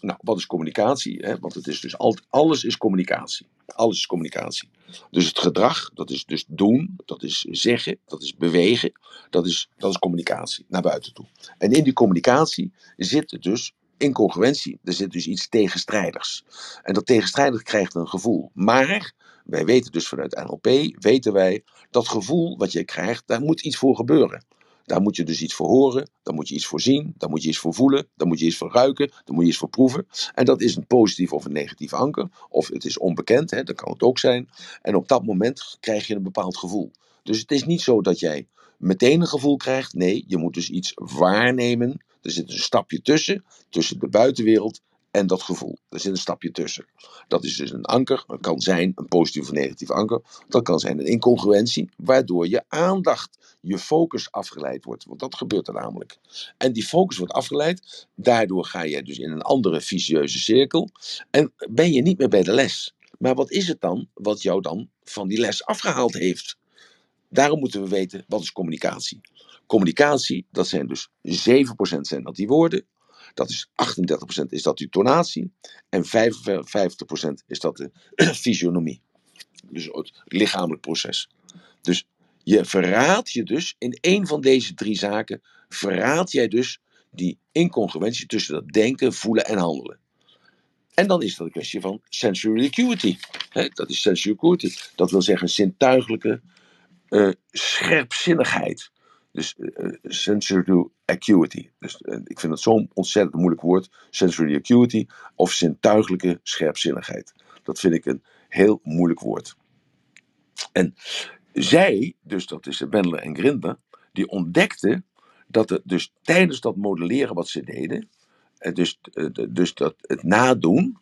Nou, wat is communicatie? Hè? Want het is dus alles is communicatie. Alles is communicatie. Dus het gedrag, dat is dus doen, dat is zeggen, dat is bewegen, dat is, dat is communicatie naar buiten toe. En in die communicatie zit dus incongruentie, er zit dus iets tegenstrijdigs. En dat tegenstrijdig krijgt een gevoel. Maar wij weten dus vanuit NLP, weten wij, dat gevoel wat je krijgt, daar moet iets voor gebeuren. Daar moet je dus iets voor horen, daar moet je iets voor zien, daar moet je iets voor voelen, daar moet je iets voor ruiken, daar moet je iets voor proeven. En dat is een positief of een negatief anker, of het is onbekend, hè, dat kan het ook zijn. En op dat moment krijg je een bepaald gevoel. Dus het is niet zo dat jij meteen een gevoel krijgt, nee, je moet dus iets waarnemen. Er zit een stapje tussen, tussen de buitenwereld en dat gevoel. Er zit een stapje tussen. Dat is dus een anker. Dat kan zijn een positief of negatief anker. Dat kan zijn een incongruentie, waardoor je aandacht, je focus afgeleid wordt. Want dat gebeurt er namelijk. En die focus wordt afgeleid. Daardoor ga je dus in een andere vicieuze cirkel. En ben je niet meer bij de les. Maar wat is het dan wat jou dan van die les afgehaald heeft? Daarom moeten we weten, wat is communicatie? Communicatie, dat zijn dus 7% zijn dat die woorden. Dat is 38% is dat die tonatie. En 55% is dat de fysionomie. Dus het lichamelijk proces. Dus je verraadt je dus in één van deze drie zaken, verraadt jij dus die incongruentie tussen dat denken, voelen en handelen. En dan is dat een kwestie van sensory acuity. Dat is sensory acuity. Dat wil zeggen zintuigelijke eh, scherpzinnigheid. Dus eh, eh, sensory acuity. Dus, ik vind het zo'n ontzettend moeilijk woord. Sensory acuity of zintuigelijke scherpzinnigheid. Dat vind ik een heel moeilijk woord. En zij, dus dat is Wendler en Grinder, die ontdekten dat het dus tijdens dat modelleren wat ze deden, eh, dus, eh, dus dat het nadoen,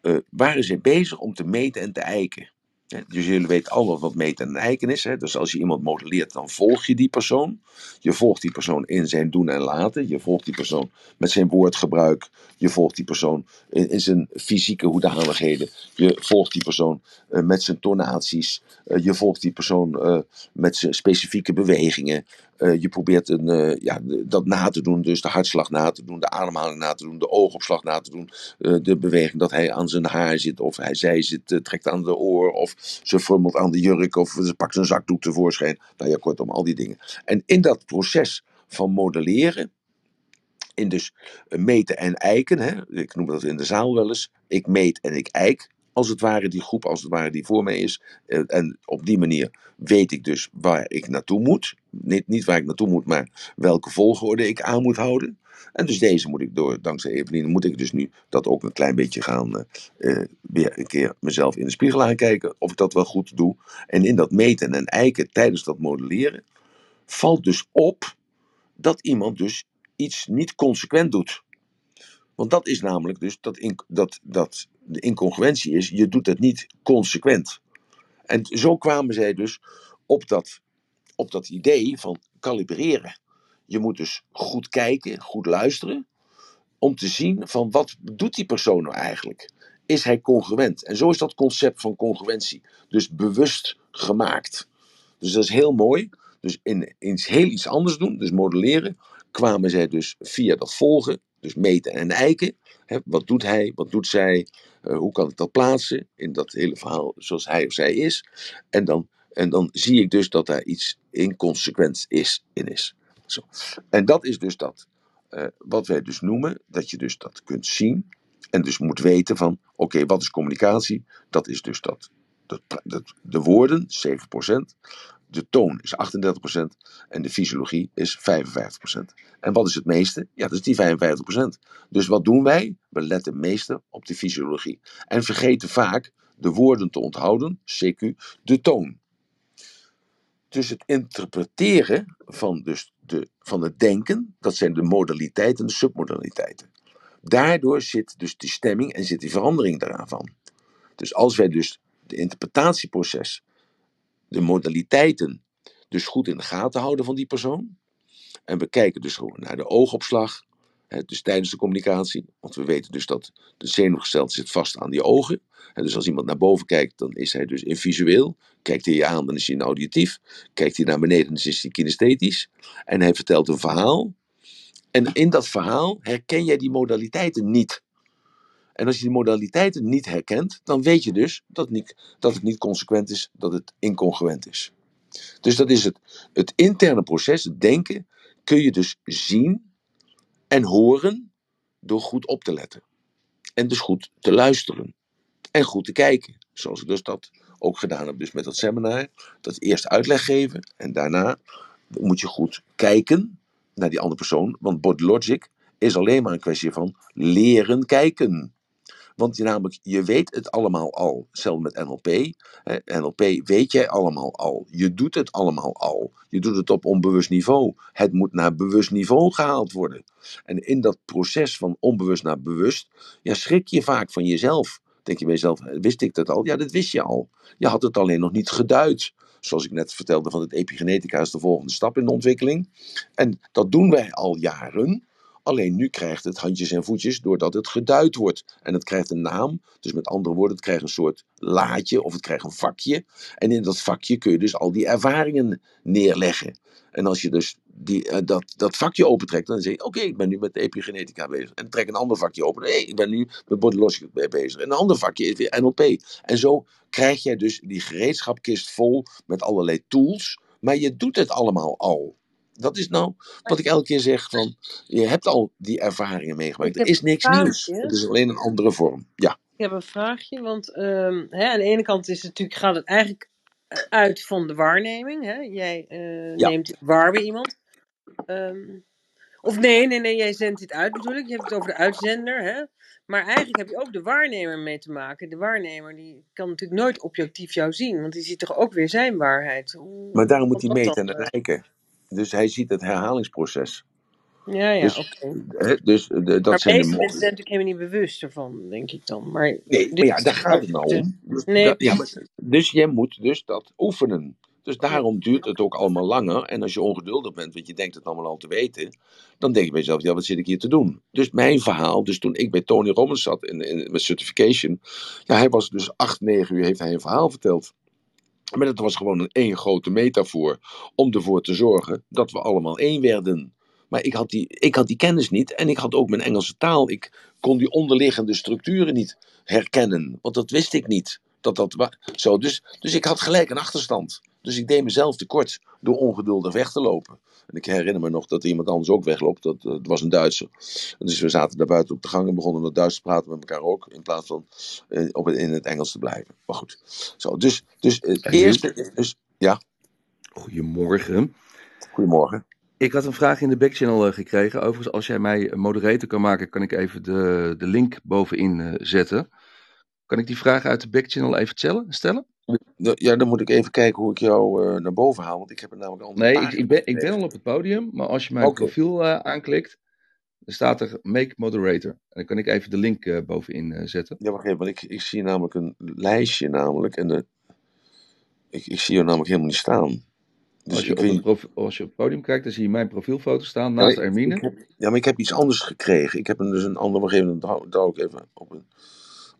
eh, waren ze bezig om te meten en te eiken. Dus jullie weten allemaal wat meten en eiken is. Hè? Dus als je iemand modelleert, dan volg je die persoon. Je volgt die persoon in zijn doen en laten. Je volgt die persoon met zijn woordgebruik. Je volgt die persoon in, in zijn fysieke hoedanigheden. Je volgt die persoon eh, met zijn tonaties. Eh, je volgt die persoon eh, met zijn specifieke bewegingen. Eh, je probeert een, eh, ja, dat na te doen, dus de hartslag na te doen, de ademhaling na te doen, de oogopslag na te doen, eh, de beweging dat hij aan zijn haar zit, of hij, zij zit, trekt aan de oor, of ze frummelt aan de jurk, of ze pakt zijn zakdoek tevoorschijn. Nou ja, kortom, al die dingen. En in dat proces van modelleren, in dus meten en eiken, hè, ik noem dat in de zaal wel eens, ik meet en ik eik, als het ware die groep, als het ware die voor mij is. En op die manier weet ik dus waar ik naartoe moet. Niet, niet waar ik naartoe moet, maar welke volgorde ik aan moet houden. En dus deze moet ik door, dankzij Eveline, moet ik dus nu dat ook een klein beetje gaan, eh, eh, weer een keer mezelf in de spiegel aankijken of ik dat wel goed doe. En in dat meten en eiken tijdens dat modelleren valt dus op dat iemand dus iets niet consequent doet. Want dat is namelijk dus dat, in, dat, dat de incongruentie is, je doet het niet consequent. En zo kwamen zij dus op dat, op dat idee van kalibreren. Je moet dus goed kijken, goed luisteren, om te zien van wat doet die persoon nou eigenlijk? Is hij congruent? En zo is dat concept van congruentie dus bewust gemaakt. Dus dat is heel mooi. Dus in, in heel iets anders doen, dus modelleren, kwamen zij dus via dat volgen, dus meten en eiken. Hè, wat doet hij, wat doet zij, eh, hoe kan ik dat plaatsen in dat hele verhaal zoals hij of zij is. En dan, en dan zie ik dus dat daar iets inconsequent is, in is. Zo. En dat is dus dat, eh, wat wij dus noemen, dat je dus dat kunt zien. En dus moet weten van, oké, wat is communicatie? Dat is dus dat, dat, dat de woorden, 7%. De toon is 38% en de fysiologie is 55%. En wat is het meeste? Ja, dat is die 55%. Dus wat doen wij? We letten meeste op de fysiologie. En vergeten vaak de woorden te onthouden, CQ, de toon. Dus het interpreteren van, dus de, van het denken, dat zijn de modaliteiten en de submodaliteiten. Daardoor zit dus die stemming en zit die verandering daaraan van. Dus als wij dus de interpretatieproces, de modaliteiten, dus goed in de gaten houden van die persoon. En we kijken dus gewoon naar de oogopslag, dus tijdens de communicatie. Want we weten dus dat de zenuwgestelte zit vast aan die ogen. En dus als iemand naar boven kijkt, dan is hij dus in visueel. Kijkt hij je aan, dan is hij in auditief. Kijkt hij naar beneden, dan is hij kinesthetisch. En hij vertelt een verhaal. En in dat verhaal herken jij die modaliteiten niet. En als je die modaliteiten niet herkent, dan weet je dus dat het niet, dat het niet consequent is, dat het incongruent is. Dus dat is het, het interne proces, het denken, kun je dus zien en horen door goed op te letten. En dus goed te luisteren. En goed te kijken. Zoals ik dus dat ook gedaan heb dus met dat seminar. Dat eerst uitleg geven en daarna moet je goed kijken naar die andere persoon. Want body logic is alleen maar een kwestie van leren kijken. Want je, namelijk, je weet het allemaal al. Zelfs met NLP. Hè, NLP weet jij allemaal al. Je doet het allemaal al. Je doet het op onbewust niveau. Het moet naar bewust niveau gehaald worden. En in dat proces van onbewust naar bewust, ja, schrik je vaak van jezelf. Denk je bij jezelf, wist ik dat al? Ja, dat wist je al. Je had het alleen nog niet geduid. Zoals ik net vertelde van het epigenetica is de volgende stap in de ontwikkeling. En dat doen wij al jaren. Alleen nu krijgt het handjes en voetjes doordat het geduid wordt. En het krijgt een naam. Dus met andere woorden, het krijgt een soort laadje of het krijgt een vakje. En in dat vakje kun je dus al die ervaringen neerleggen. En als je dus die, uh, dat, dat vakje opentrekt, dan zeg je: Oké, ik ben nu met epigenetica bezig. En trek een ander vakje open. Hé, hey, ik ben nu met body logic bezig. En een ander vakje is weer NLP. En zo krijg jij dus die gereedschapkist vol met allerlei tools. Maar je doet het allemaal al. Dat is nou wat ik elke keer zeg: van je hebt al die ervaringen meegemaakt. Er is niks nieuws. Het is alleen een andere vorm. Ja. Ik heb een vraagje, want um, hè, aan de ene kant is het natuurlijk, gaat het eigenlijk uit van de waarneming. Hè? Jij uh, ja. neemt waar bij iemand. Um, of nee, nee, nee, jij zendt dit uit bedoel ik. Je hebt het over de uitzender. Hè? Maar eigenlijk heb je ook de waarnemer mee te maken. De waarnemer die kan natuurlijk nooit objectief jou zien, want die ziet toch ook weer zijn waarheid. Hoe, maar daarom moet hij meten en rijken. Dus hij ziet het herhalingsproces. Ja, ja, dus, oké. Okay. Dus de, dat maar zijn meeste de mensen zijn natuurlijk helemaal niet bewust ervan, denk ik dan. Maar, nee, maar ja, daar gaat het nou om. Dus, nee, dat, ja, maar, dus jij moet dus dat oefenen. Dus daarom duurt het ook allemaal langer. En als je ongeduldig bent, want je denkt het allemaal al te weten, dan denk je bij jezelf, ja, wat zit ik hier te doen? Dus mijn verhaal, dus toen ik bij Tony Robbins zat in, in, met certification, ja, hij was dus acht, negen uur, heeft hij een verhaal verteld. Maar dat was gewoon een één grote metafoor om ervoor te zorgen dat we allemaal één werden. Maar ik had, die, ik had die kennis niet en ik had ook mijn Engelse taal. Ik kon die onderliggende structuren niet herkennen, want dat wist ik niet. Dat dat zo. Dus, dus ik had gelijk een achterstand. Dus ik deed mezelf tekort door ongeduldig weg te lopen. En ik herinner me nog dat iemand anders ook wegloopt. Dat, dat was een Duitser. En dus we zaten daar buiten op de gang en begonnen het Duits te praten met elkaar ook. In plaats van eh, op het, in het Engels te blijven. Maar goed. Zo, dus, dus het eerste. Dus, ja. Goedemorgen. Goedemorgen. Ik had een vraag in de backchannel gekregen. Overigens, als jij mij moderator kan maken, kan ik even de, de link bovenin zetten. Kan ik die vraag uit de backchannel even stellen? Ja, dan moet ik even kijken hoe ik jou uh, naar boven haal, want ik heb er namelijk al. Nee, ik, ik, ben, ik ben al op het podium, maar als je mijn okay. profiel uh, aanklikt, dan staat er Make Moderator. En dan kan ik even de link uh, bovenin zetten. Ja, wacht even, want ik, ik zie namelijk een lijstje namelijk en de, ik, ik zie jou namelijk helemaal niet staan. Dus als, je op het prof, als je op het podium kijkt, dan zie je mijn profielfoto staan naast ja. Ik heb, ja, maar ik heb iets anders gekregen. Ik heb een, dus een ander, op een gegeven hou ik even op een...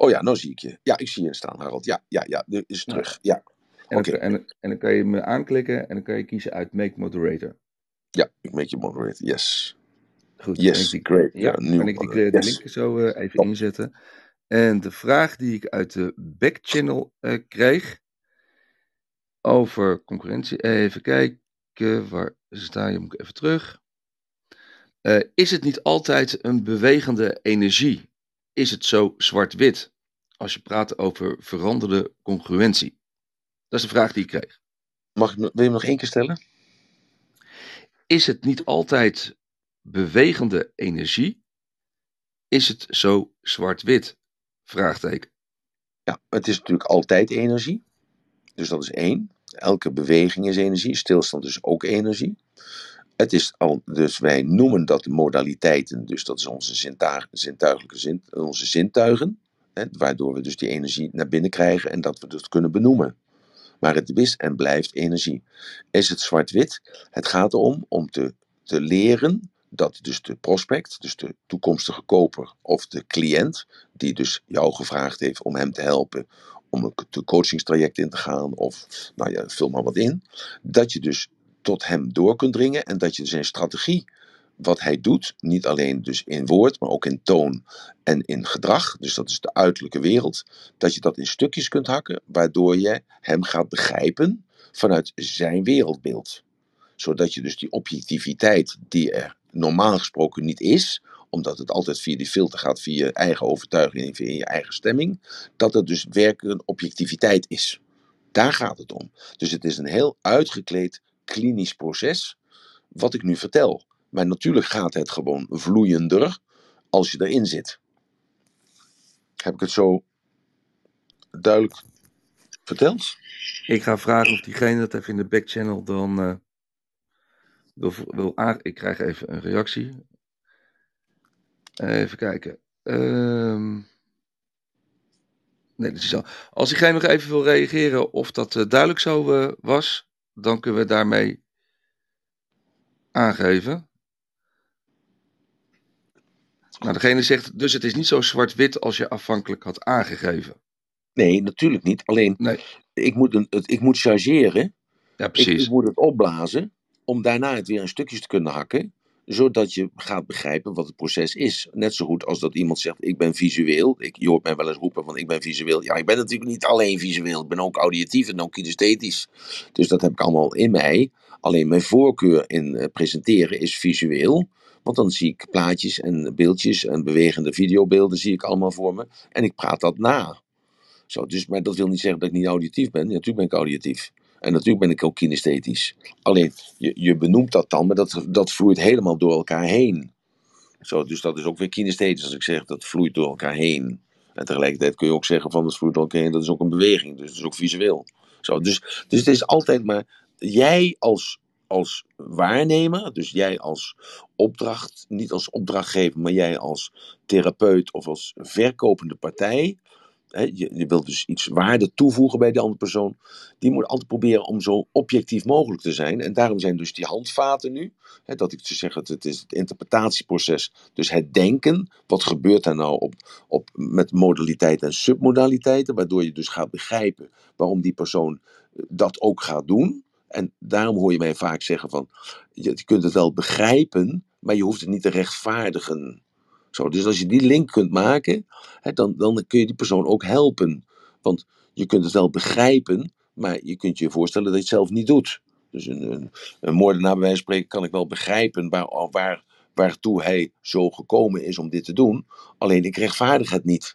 Oh ja, nou zie ik je. Ja, ik zie je staan, Harold. Ja, ja, ja, dit is terug. Ja. En, okay. dan, en, en, dan kan je me aanklikken en dan kan je kiezen uit Make Moderator. Ja, ik make you moderator, yes. Goed, yes, die, great. Ja, ja, kan ik die, yes. link zo uh, even Top. inzetten. En de vraag die ik uit de backchannel uh, kreeg over concurrentie. Even kijken, waar sta je? Moet ik even terug. Uh, is het niet altijd een bewegende energie? Is het zo zwart-wit? Als je praat over veranderde congruentie. Dat is de vraag die ik kreeg. Mag ik, wil je hem nog één keer stellen? Is het niet altijd bewegende energie? Is het zo zwart-wit? Vraagteken. Ja, het is natuurlijk altijd energie. Dus dat is één. Elke beweging is energie. Stilstand is ook energie. Het is al, dus wij noemen dat modaliteiten. Dus dat is onze zintuig, zintuigelijke zin, onze zintuigen. Hè, waardoor we dus die energie naar binnen krijgen en dat we dat kunnen benoemen. Maar het is en blijft energie. Is het zwart-wit? Het gaat erom om te, te leren dat dus de prospect, dus de toekomstige koper of de cliënt, die dus jou gevraagd heeft om hem te helpen om een coachingstraject in te gaan of nou ja, vul maar wat in, dat je dus tot hem door kunt dringen en dat je zijn strategie, wat hij doet, niet alleen dus in woord, maar ook in toon en in gedrag, dus dat is de uiterlijke wereld, dat je dat in stukjes kunt hakken, waardoor je hem gaat begrijpen vanuit zijn wereldbeeld. Zodat je dus die objectiviteit die er normaal gesproken niet is, omdat het altijd via die filter gaat, via je eigen overtuiging en via je eigen stemming, dat het dus werkelijk een objectiviteit is. Daar gaat het om. Dus het is een heel uitgekleed klinisch proces, wat ik nu vertel. Maar natuurlijk gaat het gewoon vloeiender als je erin zit. Heb ik het zo duidelijk verteld? Ik ga vragen of diegene dat even in de backchannel dan uh, wil, wil. Ik krijg even een reactie. Even kijken. Ehm, nee, dat is al. Als diegene nog even wil reageren of dat uh, duidelijk zo was, dan kunnen we daarmee aangeven. Nou, degene zegt, dus het is niet zo zwart-wit als je afhankelijk had aangegeven. Nee, natuurlijk niet. Alleen, Nee. ik, moet een, het, ik moet chargeren. Ja, Ik, precies. ik moet het opblazen. Om daarna het weer in stukjes te kunnen hakken. Zodat je gaat begrijpen wat het proces is. Net zo goed als dat iemand zegt: Ik ben visueel. Ik, je hoort mij wel eens roepen: van Ik ben visueel. Ja, ik ben natuurlijk niet alleen visueel. Ik ben ook auditief en ook kinesthetisch. Dus dat heb ik allemaal in mij. Alleen mijn voorkeur in eh, presenteren is visueel. Want dan zie ik plaatjes en beeldjes en bewegende videobeelden zie ik allemaal voor me. En ik praat dat na. Zo, dus, maar dat wil niet zeggen dat ik niet auditief ben. Ja, natuurlijk ben ik auditief. En natuurlijk ben ik ook kinesthetisch. Alleen, je, je benoemt dat dan, maar dat, dat vloeit helemaal door elkaar heen. Zo, dus dat is ook weer kinesthetisch als ik zeg dat vloeit door elkaar heen. En tegelijkertijd kun je ook zeggen van dat vloeit door elkaar heen, dat is ook een beweging. Dus dat is ook visueel. Zo, dus, dus het is altijd maar jij als, als waarnemer, dus jij als opdracht, niet als opdrachtgever, maar jij als therapeut of als verkopende partij. Je, je wilt dus iets waarde toevoegen bij de andere persoon. Die moet altijd proberen om zo objectief mogelijk te zijn. En daarom zijn dus die handvaten nu. Dat ik te zeggen, het is het interpretatieproces. Dus het denken. Wat gebeurt er nou op, op, met modaliteiten en submodaliteiten. Waardoor je dus gaat begrijpen waarom die persoon eh, dat ook gaat doen. En daarom hoor je mij vaak zeggen van, je kunt het wel begrijpen, maar je hoeft het niet te rechtvaardigen. Dus als je die link kunt maken, hè, dan, dan kun je die persoon ook helpen. Want je kunt het wel begrijpen, maar je kunt je voorstellen dat je het zelf niet doet. Dus een, een, een moordenaar bij wijze van spreken kan ik wel begrijpen waar, waar, waartoe hij zo gekomen is om dit te doen. Alleen ik rechtvaardig het niet.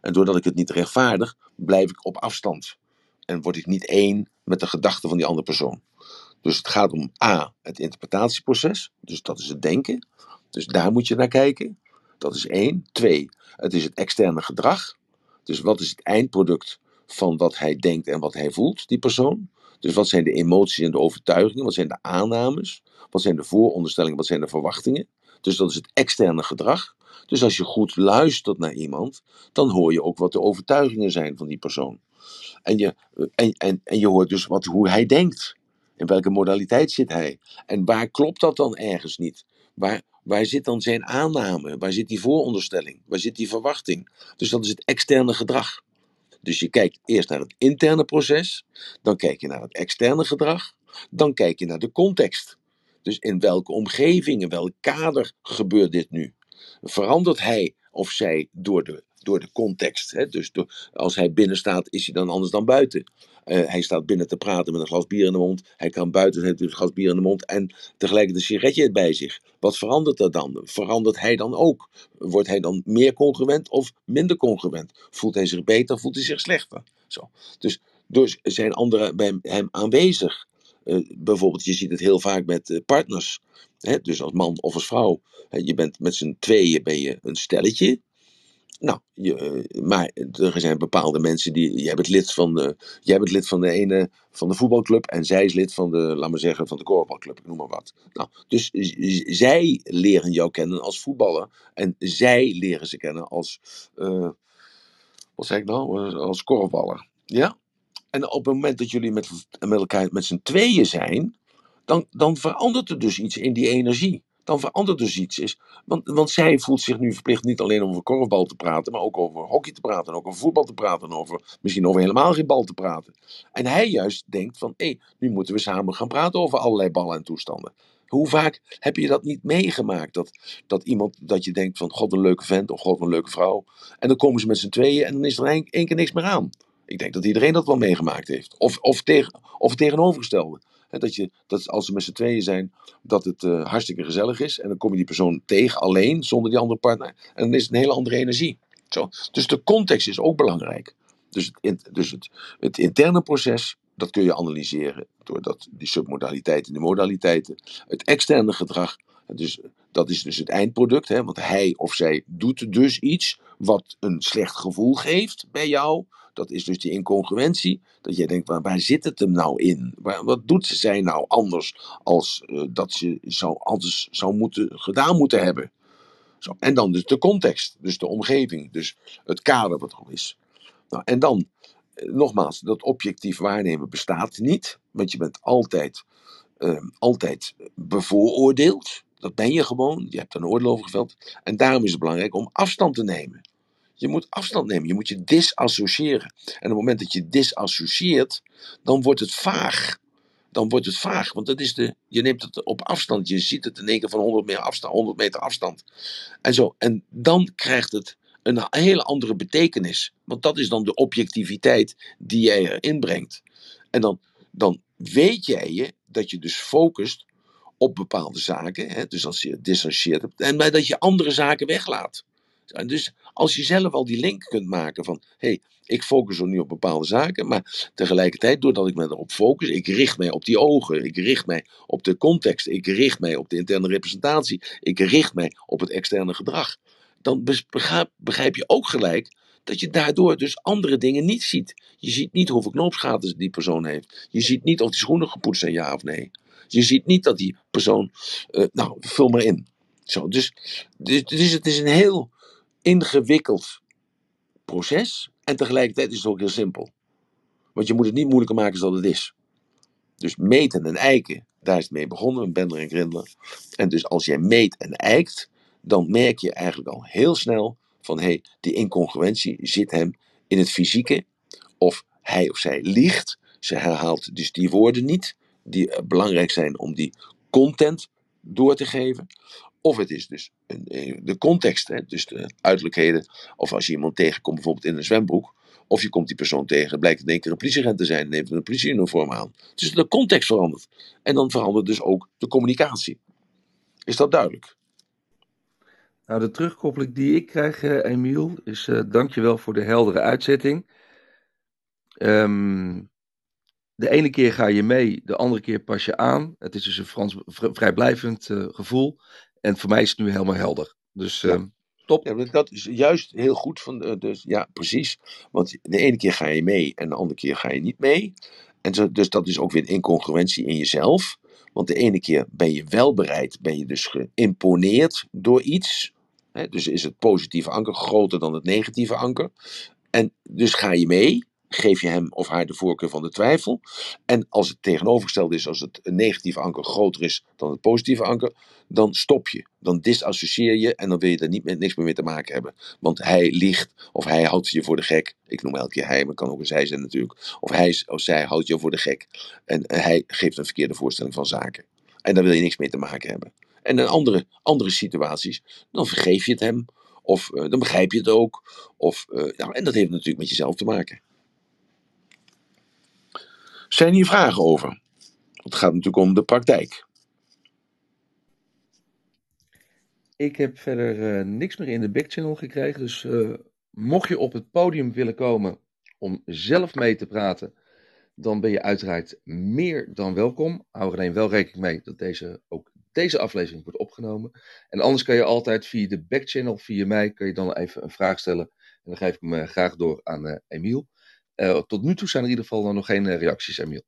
En doordat ik het niet rechtvaardig, blijf ik op afstand. En word ik niet één met de gedachten van die andere persoon. Dus het gaat om A, het interpretatieproces. Dus dat is het denken. Dus daar moet je naar kijken. Dat is één. Twee, het is het externe gedrag. Dus wat is het eindproduct van wat hij denkt en wat hij voelt, die persoon? Dus wat zijn de emoties en de overtuigingen? Wat zijn de aannames? Wat zijn de vooronderstellingen? Wat zijn de verwachtingen? Dus dat is het externe gedrag. Dus als je goed luistert naar iemand, dan hoor je ook wat de overtuigingen zijn van die persoon. En je, en, en, en je hoort dus wat, hoe hij denkt. In welke modaliteit zit hij? En waar klopt dat dan ergens niet? Waar, waar zit dan zijn aanname? Waar zit die vooronderstelling? Waar zit die verwachting? Dus dat is het externe gedrag. Dus je kijkt eerst naar het interne proces, dan kijk je naar het externe gedrag, dan kijk je naar de context. Dus in welke omgeving, in welk kader gebeurt dit nu? Verandert hij of zij door de, door de context? Hè? Dus door, als hij binnen staat, is hij dan anders dan buiten? Uh, hij staat binnen te praten met een glas bier in de mond. Hij kan buiten heeft een glas bier in de mond en tegelijk een sigaretje bij zich. Wat verandert er dan? Verandert hij dan ook? Wordt hij dan meer congruent of minder congruent? Voelt hij zich beter, voelt hij zich slechter? Zo. Dus, dus zijn anderen bij hem aanwezig? eh, bijvoorbeeld, je ziet het heel vaak met eh, partners. Dus als man of als vrouw. Je bent met z'n tweeën ben je een stelletje. Nou, je, eh, maar er zijn bepaalde mensen die. Jij bent lid van de, jij bent lid van de ene van de voetbalclub en zij is lid van de, laat maar zeggen, van de korfbalclub, ik noem maar wat. Nou, dus zij leren jou kennen als voetballer en zij leren ze kennen als, eh, wat zeg ik nou, Eh, als korfballer. Ja? En op het moment dat jullie met, met elkaar met z'n tweeën zijn, dan, dan verandert er dus iets in die energie. Dan verandert dus iets. Is, want, want zij voelt zich nu verplicht niet alleen om over korfbal te praten, maar ook over hockey te praten, en ook over voetbal te praten, en over, misschien over helemaal geen bal te praten. En hij juist denkt van, hé, nu moeten we samen gaan praten over allerlei ballen en toestanden. Hoe vaak heb je dat niet meegemaakt? Dat, dat iemand, dat je denkt van, god een leuke vent of god een leuke vrouw. En dan komen ze met z'n tweeën en dan is er één keer niks meer aan. Ik denk dat iedereen dat wel meegemaakt heeft. Of, of, tegen, of tegenovergestelde. Hè, dat, je, dat als ze met z'n tweeën zijn, dat het eh, hartstikke gezellig is. En dan kom je die persoon tegen alleen, zonder die andere partner. En dan is het een hele andere energie. Zo. Dus de context is ook belangrijk. Dus, het, dus het, het interne proces, dat kun je analyseren. Doordat die submodaliteiten, die modaliteiten. Het externe gedrag, dus, dat is dus het eindproduct. Hè, want hij of zij doet dus iets wat een slecht gevoel geeft bij jou. Dat is dus die incongruentie. Dat jij denkt, waar, zit het hem nou in? Waar, wat doet zij nou anders als eh, dat ze zou, anders zou moeten, gedaan moeten hebben? Zo. En dan dus de context, dus de omgeving, dus het kader wat er is. Nou, en dan, eh, nogmaals, dat objectief waarnemen bestaat niet, want je bent altijd, eh, altijd bevooroordeeld. Dat ben je gewoon, je hebt een oordeel over geveld. En daarom is het belangrijk om afstand te nemen. Je moet afstand nemen, je moet je disassociëren. En op het moment dat je disassocieert, dan wordt het vaag. Dan wordt het vaag, want dat is de, je neemt het op afstand. Je ziet het in één keer van 100 meter afstand. 100 meter afstand. En, zo. en dan krijgt het een hele andere betekenis. Want dat is dan de objectiviteit die jij erin brengt. En dan, dan weet jij je dat je dus focust op bepaalde zaken. Hè? Dus als je het disassocieert hebt. En dat je andere zaken weglaat. En dus als je zelf al die link kunt maken van, hé, hey, ik focus er nu op bepaalde zaken, maar tegelijkertijd, doordat ik me erop focus, ik richt mij op die ogen, ik richt mij op de context, ik richt mij op de interne representatie, ik richt mij op het externe gedrag, dan begrijp je ook gelijk dat je daardoor dus andere dingen niet ziet. Je ziet niet hoeveel knoopsgaten die persoon heeft. Je ziet niet of die schoenen gepoetst zijn, ja of nee. Je ziet niet dat die persoon, eh, nou, vul maar in. Zo, dus, dus, dus het is een heel ingewikkeld proces. En tegelijkertijd is het ook heel simpel. Want je moet het niet moeilijker maken dan het is. Dus meten en eiken, daar is het mee begonnen, Bender en Grindler. En dus als jij meet en eikt, dan merk je eigenlijk al heel snel van hé, hey, die incongruentie zit hem in het fysieke. Of hij of zij liegt. Ze herhaalt dus die woorden niet, die eh, belangrijk zijn om die content door te geven. Of het is dus een, eh, de context, hè, dus de uiterlijkheden. Of als je iemand tegenkomt, bijvoorbeeld in een zwembroek. Of je komt die persoon tegen, blijkt in één keer een politieagent te zijn en heeft een politieuniform aan. Dus de context verandert. En dan verandert dus ook de communicatie. Is dat duidelijk? Nou, de terugkoppeling die ik krijg, eh, Emiel, is uh, dankjewel voor de heldere uitzetting. Um, de ene keer ga je mee, de andere keer pas je aan. Het is dus een Frans, vrijblijvend uh, gevoel. En voor mij is het nu helemaal helder. Dus Ja. uh, top. Ja, dat is juist heel goed. Van de, dus, ja, precies. Want de ene keer ga je mee en de andere keer ga je niet mee. En zo, dus dat is ook weer een incongruentie in jezelf. Want de ene keer ben je wel bereid, ben je dus geïmponeerd door iets. Hè, dus is het positieve anker groter dan het negatieve anker. En dus ga je mee, geef je hem of haar de voorkeur van de twijfel. En als het tegenovergesteld is, als het negatieve anker groter is dan het positieve anker, dan stop je. Dan disassocieer je en dan wil je er niet met niks meer mee te maken hebben. Want hij liegt of hij houdt je voor de gek. Ik noem elke keer hij, maar het kan ook een zij zijn natuurlijk. Of hij of zij houdt je voor de gek. En hij geeft een verkeerde voorstelling van zaken. En daar wil je niks mee te maken hebben. En in andere, andere situaties, dan vergeef je het hem. Of uh, dan begrijp je het ook. Of, uh, en dat heeft natuurlijk met jezelf te maken. Zijn hier vragen over? Het gaat natuurlijk om de praktijk. Ik heb verder uh, niks meer in de backchannel gekregen. Dus uh, mocht je op het podium willen komen om zelf mee te praten, dan ben je uiteraard meer dan welkom. Hou er alleen wel rekening mee dat deze, ook deze aflevering wordt opgenomen. En anders kan je altijd via de backchannel, via mij, kun je dan even een vraag stellen. En dan geef ik hem eh, graag door aan eh, Emiel. Eh, tot nu toe zijn er in ieder geval nog geen eh, reacties, Emiel.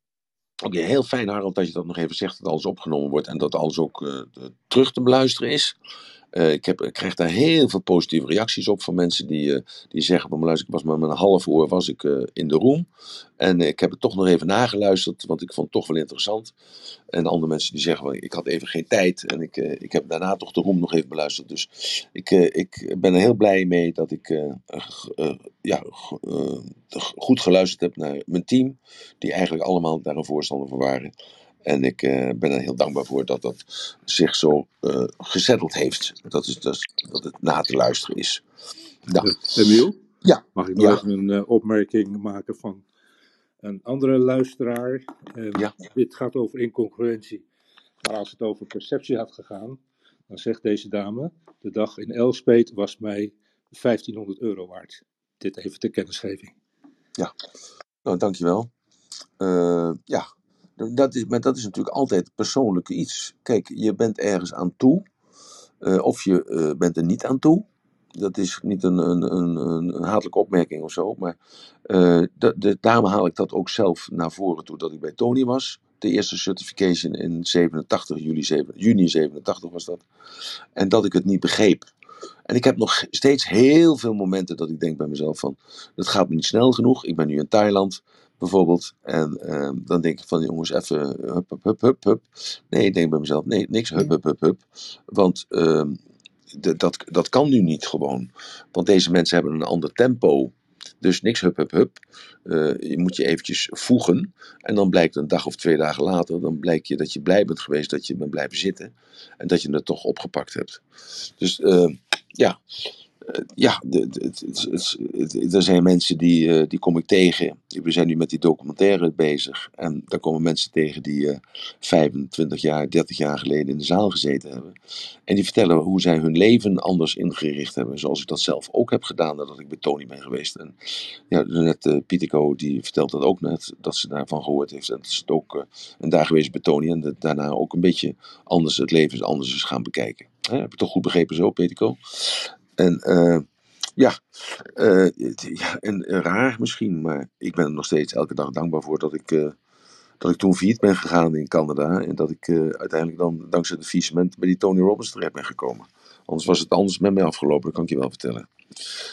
Oké, heel fijn Harold dat je dat nog even zegt, dat alles opgenomen wordt en dat alles ook eh, terug te beluisteren is. Eh, ik, heb, ik krijg daar heel veel positieve reacties op van mensen die, eh, die zeggen van luister, ik was maar met een half uur was ik eh, in de room. En ik heb het toch nog even nageluisterd, want ik vond het toch wel interessant. En andere mensen die zeggen ik had even geen tijd en ik, ik heb daarna toch de room nog even beluisterd. Dus ik, ik ben er heel blij mee dat ik ja, goed geluisterd heb naar mijn team, die eigenlijk allemaal daar een voorstander van waren. En ik eh, ben er heel dankbaar voor dat dat zich zo eh gezetteld heeft. Dat, is, dat, is- dat het na te luisteren is. Nou, Emiel? Ja. Mag ik nog Ja. even een opmerking maken van een andere luisteraar? Ja. Dit gaat over incongruentie. Maar als het over perceptie had gegaan, dan zegt deze dame: De dag in Elspet was mij 1500 euro waard. Dit even ter kennisgeving. nou, dankjewel. Ja, dat is, maar dat is natuurlijk altijd persoonlijk iets. Kijk, je bent ergens aan toe, eh, of je eh, bent er niet aan toe. Dat is niet een, een, een, een, hatelijke opmerking of zo, maar eh, daarom haal ik dat ook zelf naar voren toe dat ik bij Tony was. De eerste certification in 87, juli, 7, juni 87 was dat. En dat ik het niet begreep. En ik heb nog steeds heel veel momenten dat ik denk bij mezelf van, dat gaat me niet snel genoeg. Ik ben nu in Thailand bijvoorbeeld. En ehm, dan denk ik van, jongens, even hup, hup, hup, hup, hup. Nee, ik denk bij mezelf, nee, niks hup, hup, hup, hup. Want ehm, de- dat, dat kan nu niet gewoon. Want deze mensen hebben een ander tempo. Dus niks hup, hup, hup. Eh, je moet je eventjes voegen. En dan blijkt een dag of twee dagen later, dan blijkt je dat je blij bent geweest dat je bent blijven zitten. En dat je het toch opgepakt hebt. Dus eh, ja, eh, ja, het- het- er zijn mensen die, eh, die kom ik tegen. We zijn nu met die documentaire bezig. En daar komen mensen tegen die eh 25 jaar, 30 jaar geleden in de zaal gezeten hebben. En die vertellen hoe zij hun leven anders ingericht hebben. Zoals ik dat zelf ook heb gedaan nadat ik bij Tony ben geweest. En ja, net Pieterco die vertelt dat ook net, dat ze daarvan gehoord heeft. En dat ze ook, eh, en daar geweest bij Tony. En dat daarna ook een beetje anders het leven anders is gaan bekijken. Heb ik toch goed begrepen zo, Pieterco? En eh, ja, eh, ja, en raar misschien, maar ik ben er nog steeds elke dag dankbaar voor dat ik, eh, dat ik toen failliet ben gegaan in Canada. En dat ik uiteindelijk dan dankzij het faillissement bij die Tony Robbins terecht ben gekomen. Anders was het anders met mij afgelopen, dat kan ik je wel vertellen.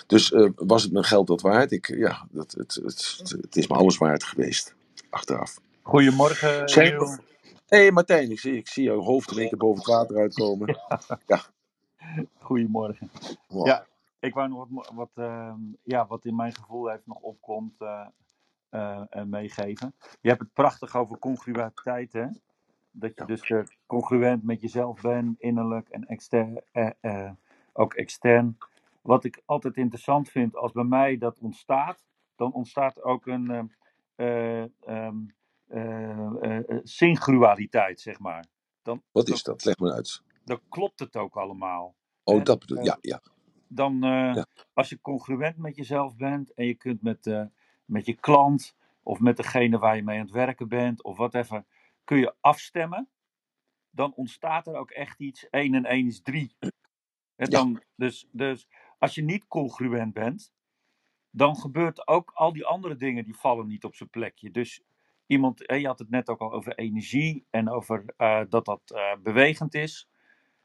Dus was het mijn geld dat waard? Ik, ja, dat, het, het, het, het is me alles waard geweest, achteraf. Goedemorgen. Hé hey Martijn, ik zie, ik zie jouw hoofd in één keer boven het water uitkomen. Goedemorgen. Wow. Ja, ik wou nog wat, wat, ehm, ja, wat in mijn gevoel heeft nog opkomt eh, meegeven. Je hebt het prachtig over congruïteit, hè? Dat je dus eh, congruent met jezelf bent, innerlijk en extern, eh, eh, ook extern. Wat ik altijd interessant vind, als bij mij dat ontstaat, dan ontstaat ook een ehm, eh, ehm, eh, eh, eh, synchrualiteit, zeg maar. Dan, Wat is dat? Leg me uit. Dan klopt het ook allemaal. Oh, dat bedoel Eh, Ja, ja. dan eh, Ja. als je congruent met jezelf bent en je kunt met, eh, met je klant of met degene waar je mee aan het werken bent of whatever, kun je afstemmen, dan ontstaat er ook echt iets. 1 en 1 is 3. Hè, dan, dus, dus als je niet congruent bent, dan gebeurt ook al die andere dingen die vallen niet op zijn plekje. Dus iemand, je had het net ook al over energie en over dat dat bewegend is.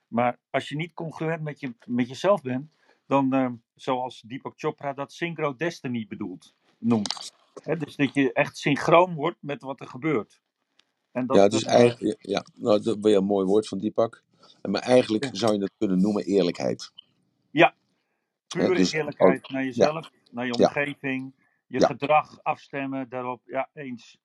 Maar als je niet congruent met, je, met jezelf bent, dan, eh, zoals Deepak Chopra dat synchro destiny bedoelt, noemt. Dus dat je echt synchroon wordt met wat er gebeurt. En dat, Ja, dus eh, eigenlijk, ja, nou, dat weer een mooi woord van Deepak. Maar eigenlijk Ja. zou je het kunnen noemen eerlijkheid. ja, pure dus- eerlijkheid naar jezelf, naar je omgeving, je gedrag afstemmen daarop. Ja, eens.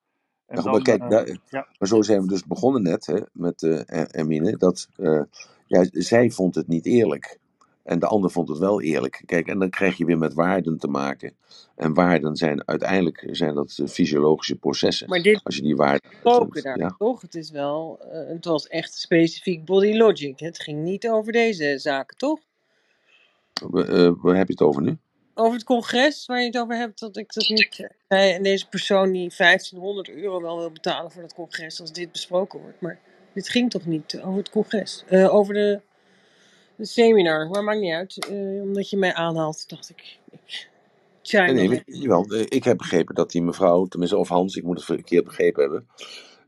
En dan, maar kijk, eh, daar- Maar zo zijn we dus begonnen net hè, met eh, Er- Ermine. Dat eh, ja, zij vond het niet eerlijk. En de ander vond het wel eerlijk. Kijk, en dan krijg je weer met waarden te maken. En waarden zijn uiteindelijk zijn dat eh, fysiologische processen. Maar dit Als je die waarden. daar Ja, toch? Het is wel, eh, het was echt specifiek body logic. Het ging niet over deze zaken, toch? Eh, waar heb je het over nu? over het congres waar je het over hebt, dat ik dat niet. En deze persoon die 1500 euro wel wil betalen voor dat congres als dit besproken wordt. Maar dit ging toch niet over het congres? Eh, over de, de seminar, maar maakt niet uit. Eh, omdat je mij aanhaalt, dacht ik. ik tja, Nee, nee, nog weet je wel. eh, Ik heb begrepen dat die mevrouw, tenminste, of Hans, ik moet het verkeerd begrepen hebben.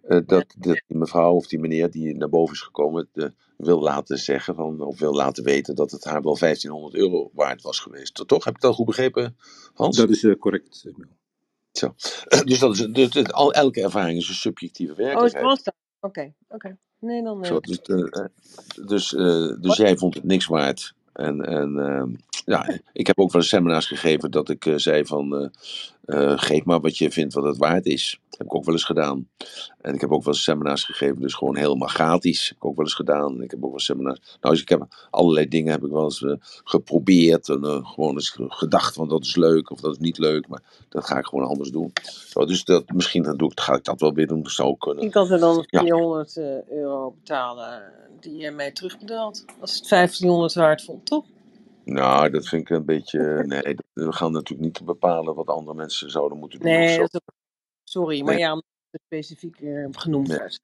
eh, dat, dat die mevrouw of die meneer die naar boven is gekomen, eh, wil laten zeggen van, of wil laten weten dat het haar wel 1500 euro waard was geweest. Toch? Heb ik dat goed begrepen, Hans? Dat is eh, correct. Emiel. Zo. Dus, dat is, dus, dus al, elke ervaring is een subjectieve Oh, het werkelijkheid. was dat. Oké, oké. Nee, dan. eh, Zo, dus eh, eh, dus, eh, dus jij vond het niks waard. En, en ehm, ja, ik heb ook wel seminars gegeven dat ik eh, zei van eh, eh, geef maar wat je vindt wat het waard is. heb ik ook wel eens gedaan. En ik heb ook wel eens seminars gegeven, dus gewoon helemaal gratis. heb ik ook wel eens gedaan. En ik heb ook wel eens seminars. Nou, dus ik heb allerlei dingen heb ik wel eens eh, geprobeerd. En eh, gewoon eens ge- gedacht van dat is leuk of dat is niet leuk. Maar dat ga ik gewoon anders doen. Zo, dus dat, misschien dan doe ik, ga ik dat wel weer doen. Dat zou kunnen. Ik kan er dan Ja. 400 eh, euro betalen die je mij terugbetaalt. Als het 1500 waard vond, toch? Nou, dat vind ik een beetje. Nee, we gaan natuurlijk niet bepalen wat andere mensen zouden moeten doen. Nee, dat ook- sorry, maar Nee. ja, omdat het specifiek eh, genoemd Nee. werd.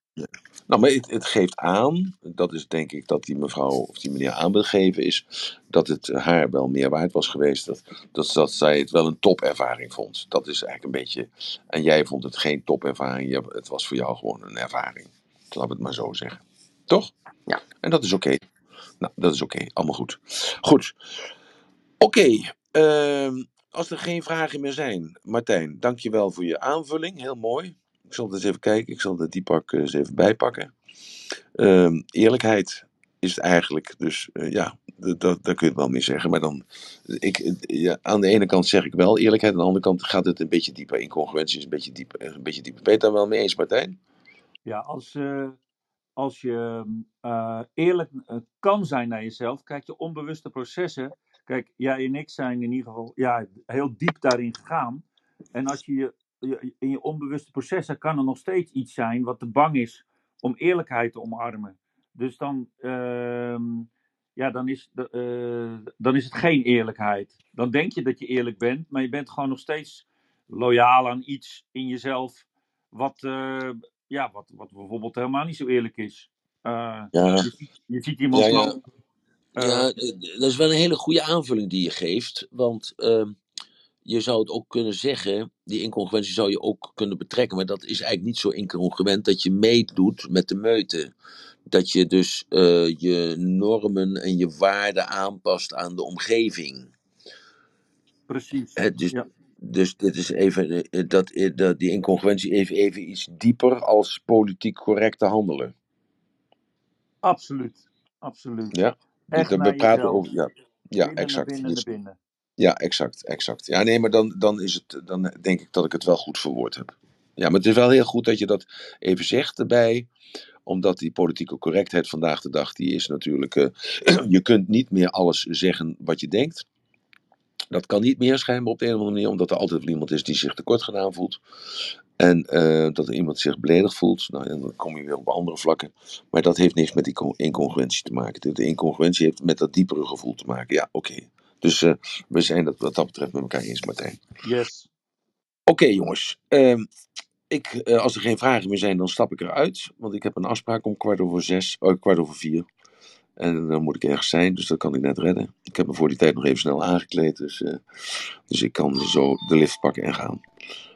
Nou, maar het, het geeft aan, dat is denk ik dat die mevrouw of die meneer aan wil geven, is dat het haar wel meer waard was geweest. Dat, dat, dat zij het wel een topervaring vond. Dat is eigenlijk een beetje. En jij vond het geen topervaring, het was voor jou gewoon een ervaring. Laat het maar zo zeggen. Toch? Ja. En dat is oké. Nou, dat is oké. Allemaal goed. Goed. Oké. ehm, als er geen vragen meer zijn, Martijn, dankjewel voor je aanvulling. Heel mooi. Ik zal het eens even kijken. Ik zal de die pak eh, eens even bijpakken. Ehm, eerlijkheid is het eigenlijk. Dus eh, ja, daar kun je het wel mee zeggen. Maar dan, ik, eh, ja, aan de ene kant zeg ik wel eerlijkheid. Aan de andere kant gaat het een beetje dieper. Incongruentie is een beetje dieper. Een beetje dieper. Ben je het daar wel mee eens, Martijn? Ja, als, als je eh, eerlijk eh, kan zijn naar jezelf, kijk, je onbewuste processen. Kijk, jij en ik zijn in ieder geval ja, heel diep daarin gegaan. En als je, je, in je onbewuste processen kan er nog steeds iets zijn wat te bang is om eerlijkheid te omarmen. Dus dan, ehm, ja, dan, is, eh, dan is het geen eerlijkheid. Dan denk je dat je eerlijk bent, maar je bent gewoon nog steeds loyaal aan iets in jezelf wat, ja, wat, wat bijvoorbeeld helemaal niet zo eerlijk is. Eh, Ja. je, ziet, je ziet iemand Ja, ja. dan, eh, Ja, dat is wel een hele goede aanvulling die je geeft. Want ehm, je zou het ook kunnen zeggen, die incongruentie zou je ook kunnen betrekken, maar dat is eigenlijk niet zo incongruent dat je meedoet met de meute. Dat je dus eh, je normen en je waarden aanpast aan de omgeving. precies. Hè, dus, Ja. Dus dit is even, eh, dat, eh, dat, die incongruentie even, even iets dieper als politiek correct te handelen. Absoluut. Absoluut. Ja, Echt we naar praten jezelf. over, ja, ja Binnen naar exact. binnen naar binnen. Ja, exact, exact. Ja, nee, maar dan, dan, is het, dan denk ik dat ik het wel goed verwoord heb. Ja, maar het is wel heel goed dat je dat even zegt erbij. Omdat die politieke correctheid vandaag de dag, die is natuurlijk... eh, je kunt niet meer alles zeggen wat je denkt. Dat kan niet meer schijnbaar op de een of andere manier. Omdat er altijd wel iemand is die zich tekort gedaan voelt. En eh, dat er iemand zich beledigd voelt. Nou, en dan kom je weer op andere vlakken. Maar dat heeft niks met die co- incongruentie te maken. De- incongruentie heeft met dat diepere gevoel te maken. Ja, oké. Dus eh, we zijn het wat dat betreft met elkaar eens, Martijn. Yes. Oké, jongens. Ehm, ik, eh, als er geen vragen meer zijn, dan stap ik eruit. Want ik heb een afspraak om kwart over zes, oh, kwart over vier. En dan moet ik ergens zijn, dus dat kan ik net redden. Ik heb me voor die tijd nog even snel aangekleed. Dus, eh, dus ik kan zo de lift pakken en gaan.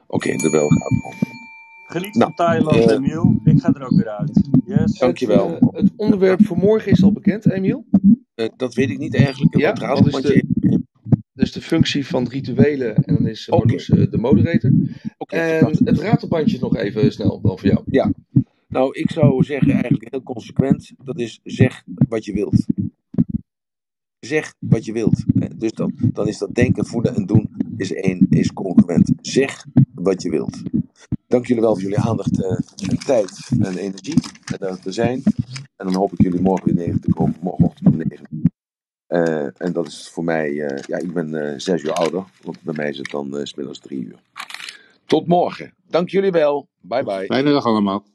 Oké, de bel gaat om. Geniet Nou, van Thailand, eh, Emiel. Ik ga er ook weer uit. Yes. Dankjewel. Het, eh, het onderwerp voor morgen is al bekend, Emiel. Eh, dat weet ik niet eigenlijk. Ja, dat is ratelbandje- Dus de functie van rituelen en dan is. Marloes de moderator. Oké, En het ratelbandje nog even snel dan voor jou. Nou, ik zou zeggen eigenlijk heel consequent. Dat is zeg wat je wilt. Zeg wat je wilt. Dus dan, dan is dat denken, voelen en doen is één, is congruent. Zeg wat je wilt. Dank jullie wel voor jullie aandacht eh, en tijd en energie. En dat te zijn. En dan hoop ik jullie morgen weer negen te komen. Morgenochtend om negen uur. Eh, en dat is voor mij, eh, ja, ik ben eh, zes uur ouder. Want bij mij is het dan eh, 's middags drie uur. Tot morgen. Dank jullie wel. Bye bye. Fijne dag allemaal.